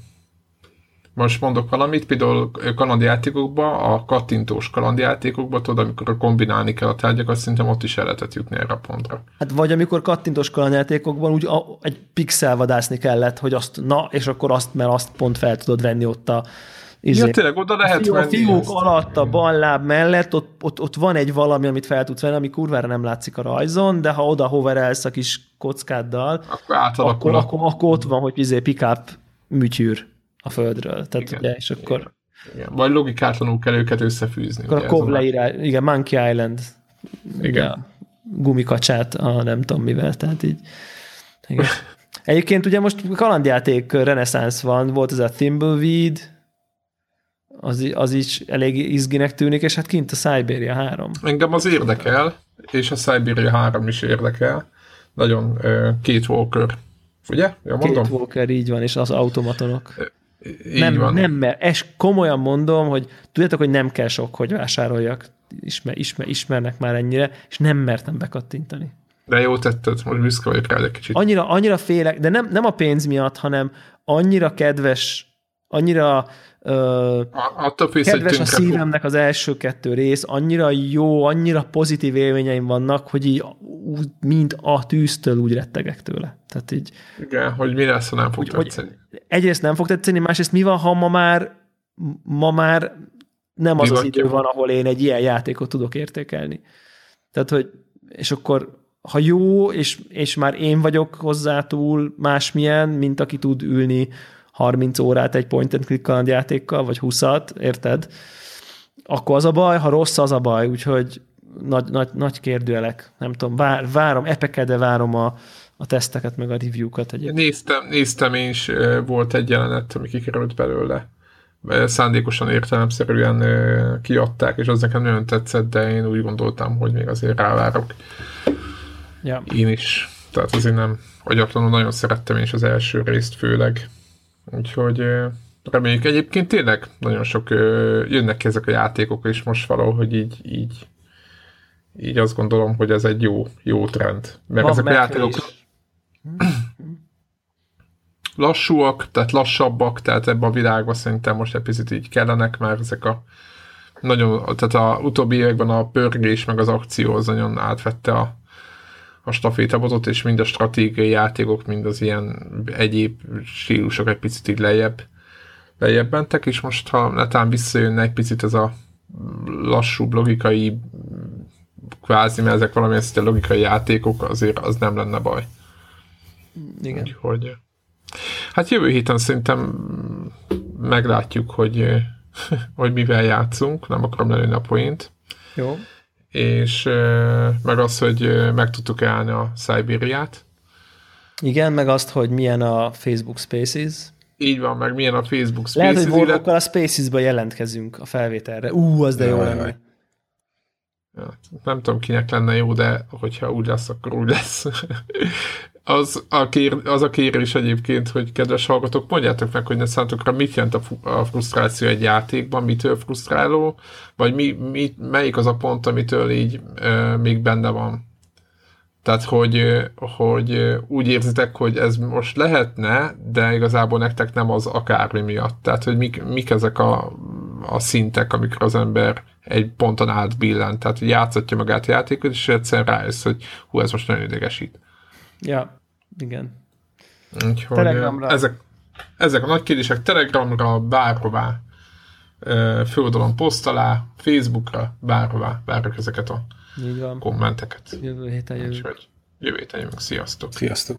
Most mondok valamit, például kalandjátékokban, a kattintós kalandjátékokban, tudod, amikor kombinálni kell a tárgyakat, szerintem ott is el lehetett jutni erre a pontra. Hát vagy amikor kattintós kalandjátékokban úgy a, egy pixel vadászni kellett, hogy azt, na, és akkor azt, mert azt pont fel tudod venni ott a, Izé. Ja, tényleg oda lehet a, menni. A ezt. alatt, a bal láb mellett, ott, ott, ott, van egy valami, amit fel tudsz venni, ami kurvára nem látszik a rajzon, de ha oda hoverelsz a kis kockáddal, akkor, akkor, akkor, akkor ott van, hogy izé pick-up műtyűr a földről. Tehát igen, ugye, és akkor... Igen. Vagy logikátlanul kell őket összefűzni. Akkor ugye, a Cobb leírás, igen, Monkey Island. Igen. Ugye, gumikacsát, a nem tudom mivel, tehát így. Igen. Egyébként ugye most kalandjáték reneszánsz van, volt ez a Thimbleweed, az, az is elég izginek tűnik, és hát kint a Siberia 3. Engem az érdekel, és a Siberia 3 is érdekel. Nagyon két Walker, ugye? Ja, mondom? Két Walker, így van, és az automatonok. Így nem, van. nem, mert es, komolyan mondom, hogy tudjátok, hogy nem kell sok, hogy vásároljak. Ismer, ismer, ismernek már ennyire, és nem mertem bekattintani. De jó tetted, most büszke vagyok rá egy kicsit. Annyira, annyira félek, de nem, nem a pénz miatt, hanem annyira kedves, annyira Ö, Attól kedves a szívemnek az első kettő rész, annyira jó, annyira pozitív élményeim vannak, hogy így úgy, mint a tűztől úgy rettegek tőle. Tehát így, Igen, hogy mi lesz, ha nem fog hogy, tetszeni. Egyrészt nem fog tetszeni, másrészt mi van, ha ma már, ma már nem az az idő van, ahol én egy ilyen játékot tudok értékelni. Tehát, hogy és akkor ha jó, és, és már én vagyok hozzá túl másmilyen, mint aki tud ülni 30 órát egy point and click játékkal, vagy 20-at, érted? Akkor az a baj, ha rossz, az a baj, úgyhogy nagy, nagy, nagy kérdőjelek. Nem tudom, vár, várom, epekede várom a, a teszteket, meg a review-kat egyébként. Néztem, néztem én is, volt egy jelenet, ami kikerült belőle. Szándékosan értelemszerűen kiadták, és az nekem nagyon tetszett, de én úgy gondoltam, hogy még azért rávárok. Ja. Én is. Tehát azért nem agyatlanul nagyon szerettem én is az első részt főleg. Úgyhogy reméljük egyébként tényleg nagyon sok jönnek ki ezek a játékok, és most valahogy így, így, így azt gondolom, hogy ez egy jó, jó trend. Mert Van ezek a játékok lassúak, tehát lassabbak, tehát ebben a világban szerintem most egy picit így kellenek, mert ezek a nagyon, tehát a utóbbi években a pörgés meg az akció az nagyon átvette a, a stafétabotot, és mind a stratégiai játékok, mind az ilyen egyéb stílusok egy picit így lejjebb, lejjebb mentek, és most ha netán visszajönne egy picit ez a lassú logikai kvázi, mert ezek valamilyen szinte logikai játékok, azért az nem lenne baj. Igen. Úgyhogy, hát jövő héten szerintem meglátjuk, hogy, hogy mivel játszunk, nem akarom lelőni a point. Jó és meg az, hogy meg tudtuk állni a Szibériát. Igen, meg azt, hogy milyen a Facebook Spaces. Így van, meg milyen a Facebook Spaces. Lehet, hogy illet... a Spaces-ba jelentkezünk a felvételre. Ú, az de jó lenne. Ja, nem tudom, kinek lenne jó, de hogyha úgy lesz, akkor úgy lesz. az, a kér, az a kérés egyébként, hogy kedves hallgatók, mondjátok meg, hogy ne szántokra mit jelent a, a frusztráció egy játékban, mitől frusztráló, vagy mi, mi, melyik az a pont, amitől így e, még benne van. Tehát, hogy, hogy úgy érzitek, hogy ez most lehetne, de igazából nektek nem az akármi miatt. Tehát, hogy mik, mik ezek a, a szintek, amikor az ember egy ponton átbillent. Tehát, hogy játszatja magát a játékot, és egyszerűen rájössz, hogy hú, ez most nagyon idegesít. Ja, igen. Úgyhogy Telegramra. Ezek, ezek a nagy kérdések Telegramra, bárhová, földolom poszt alá, Facebookra, bárhová, várjuk ezeket a Így van. kommenteket. Jövő héten jövünk. Úgyhogy jövő héten jövünk. Sziasztok! Sziasztok!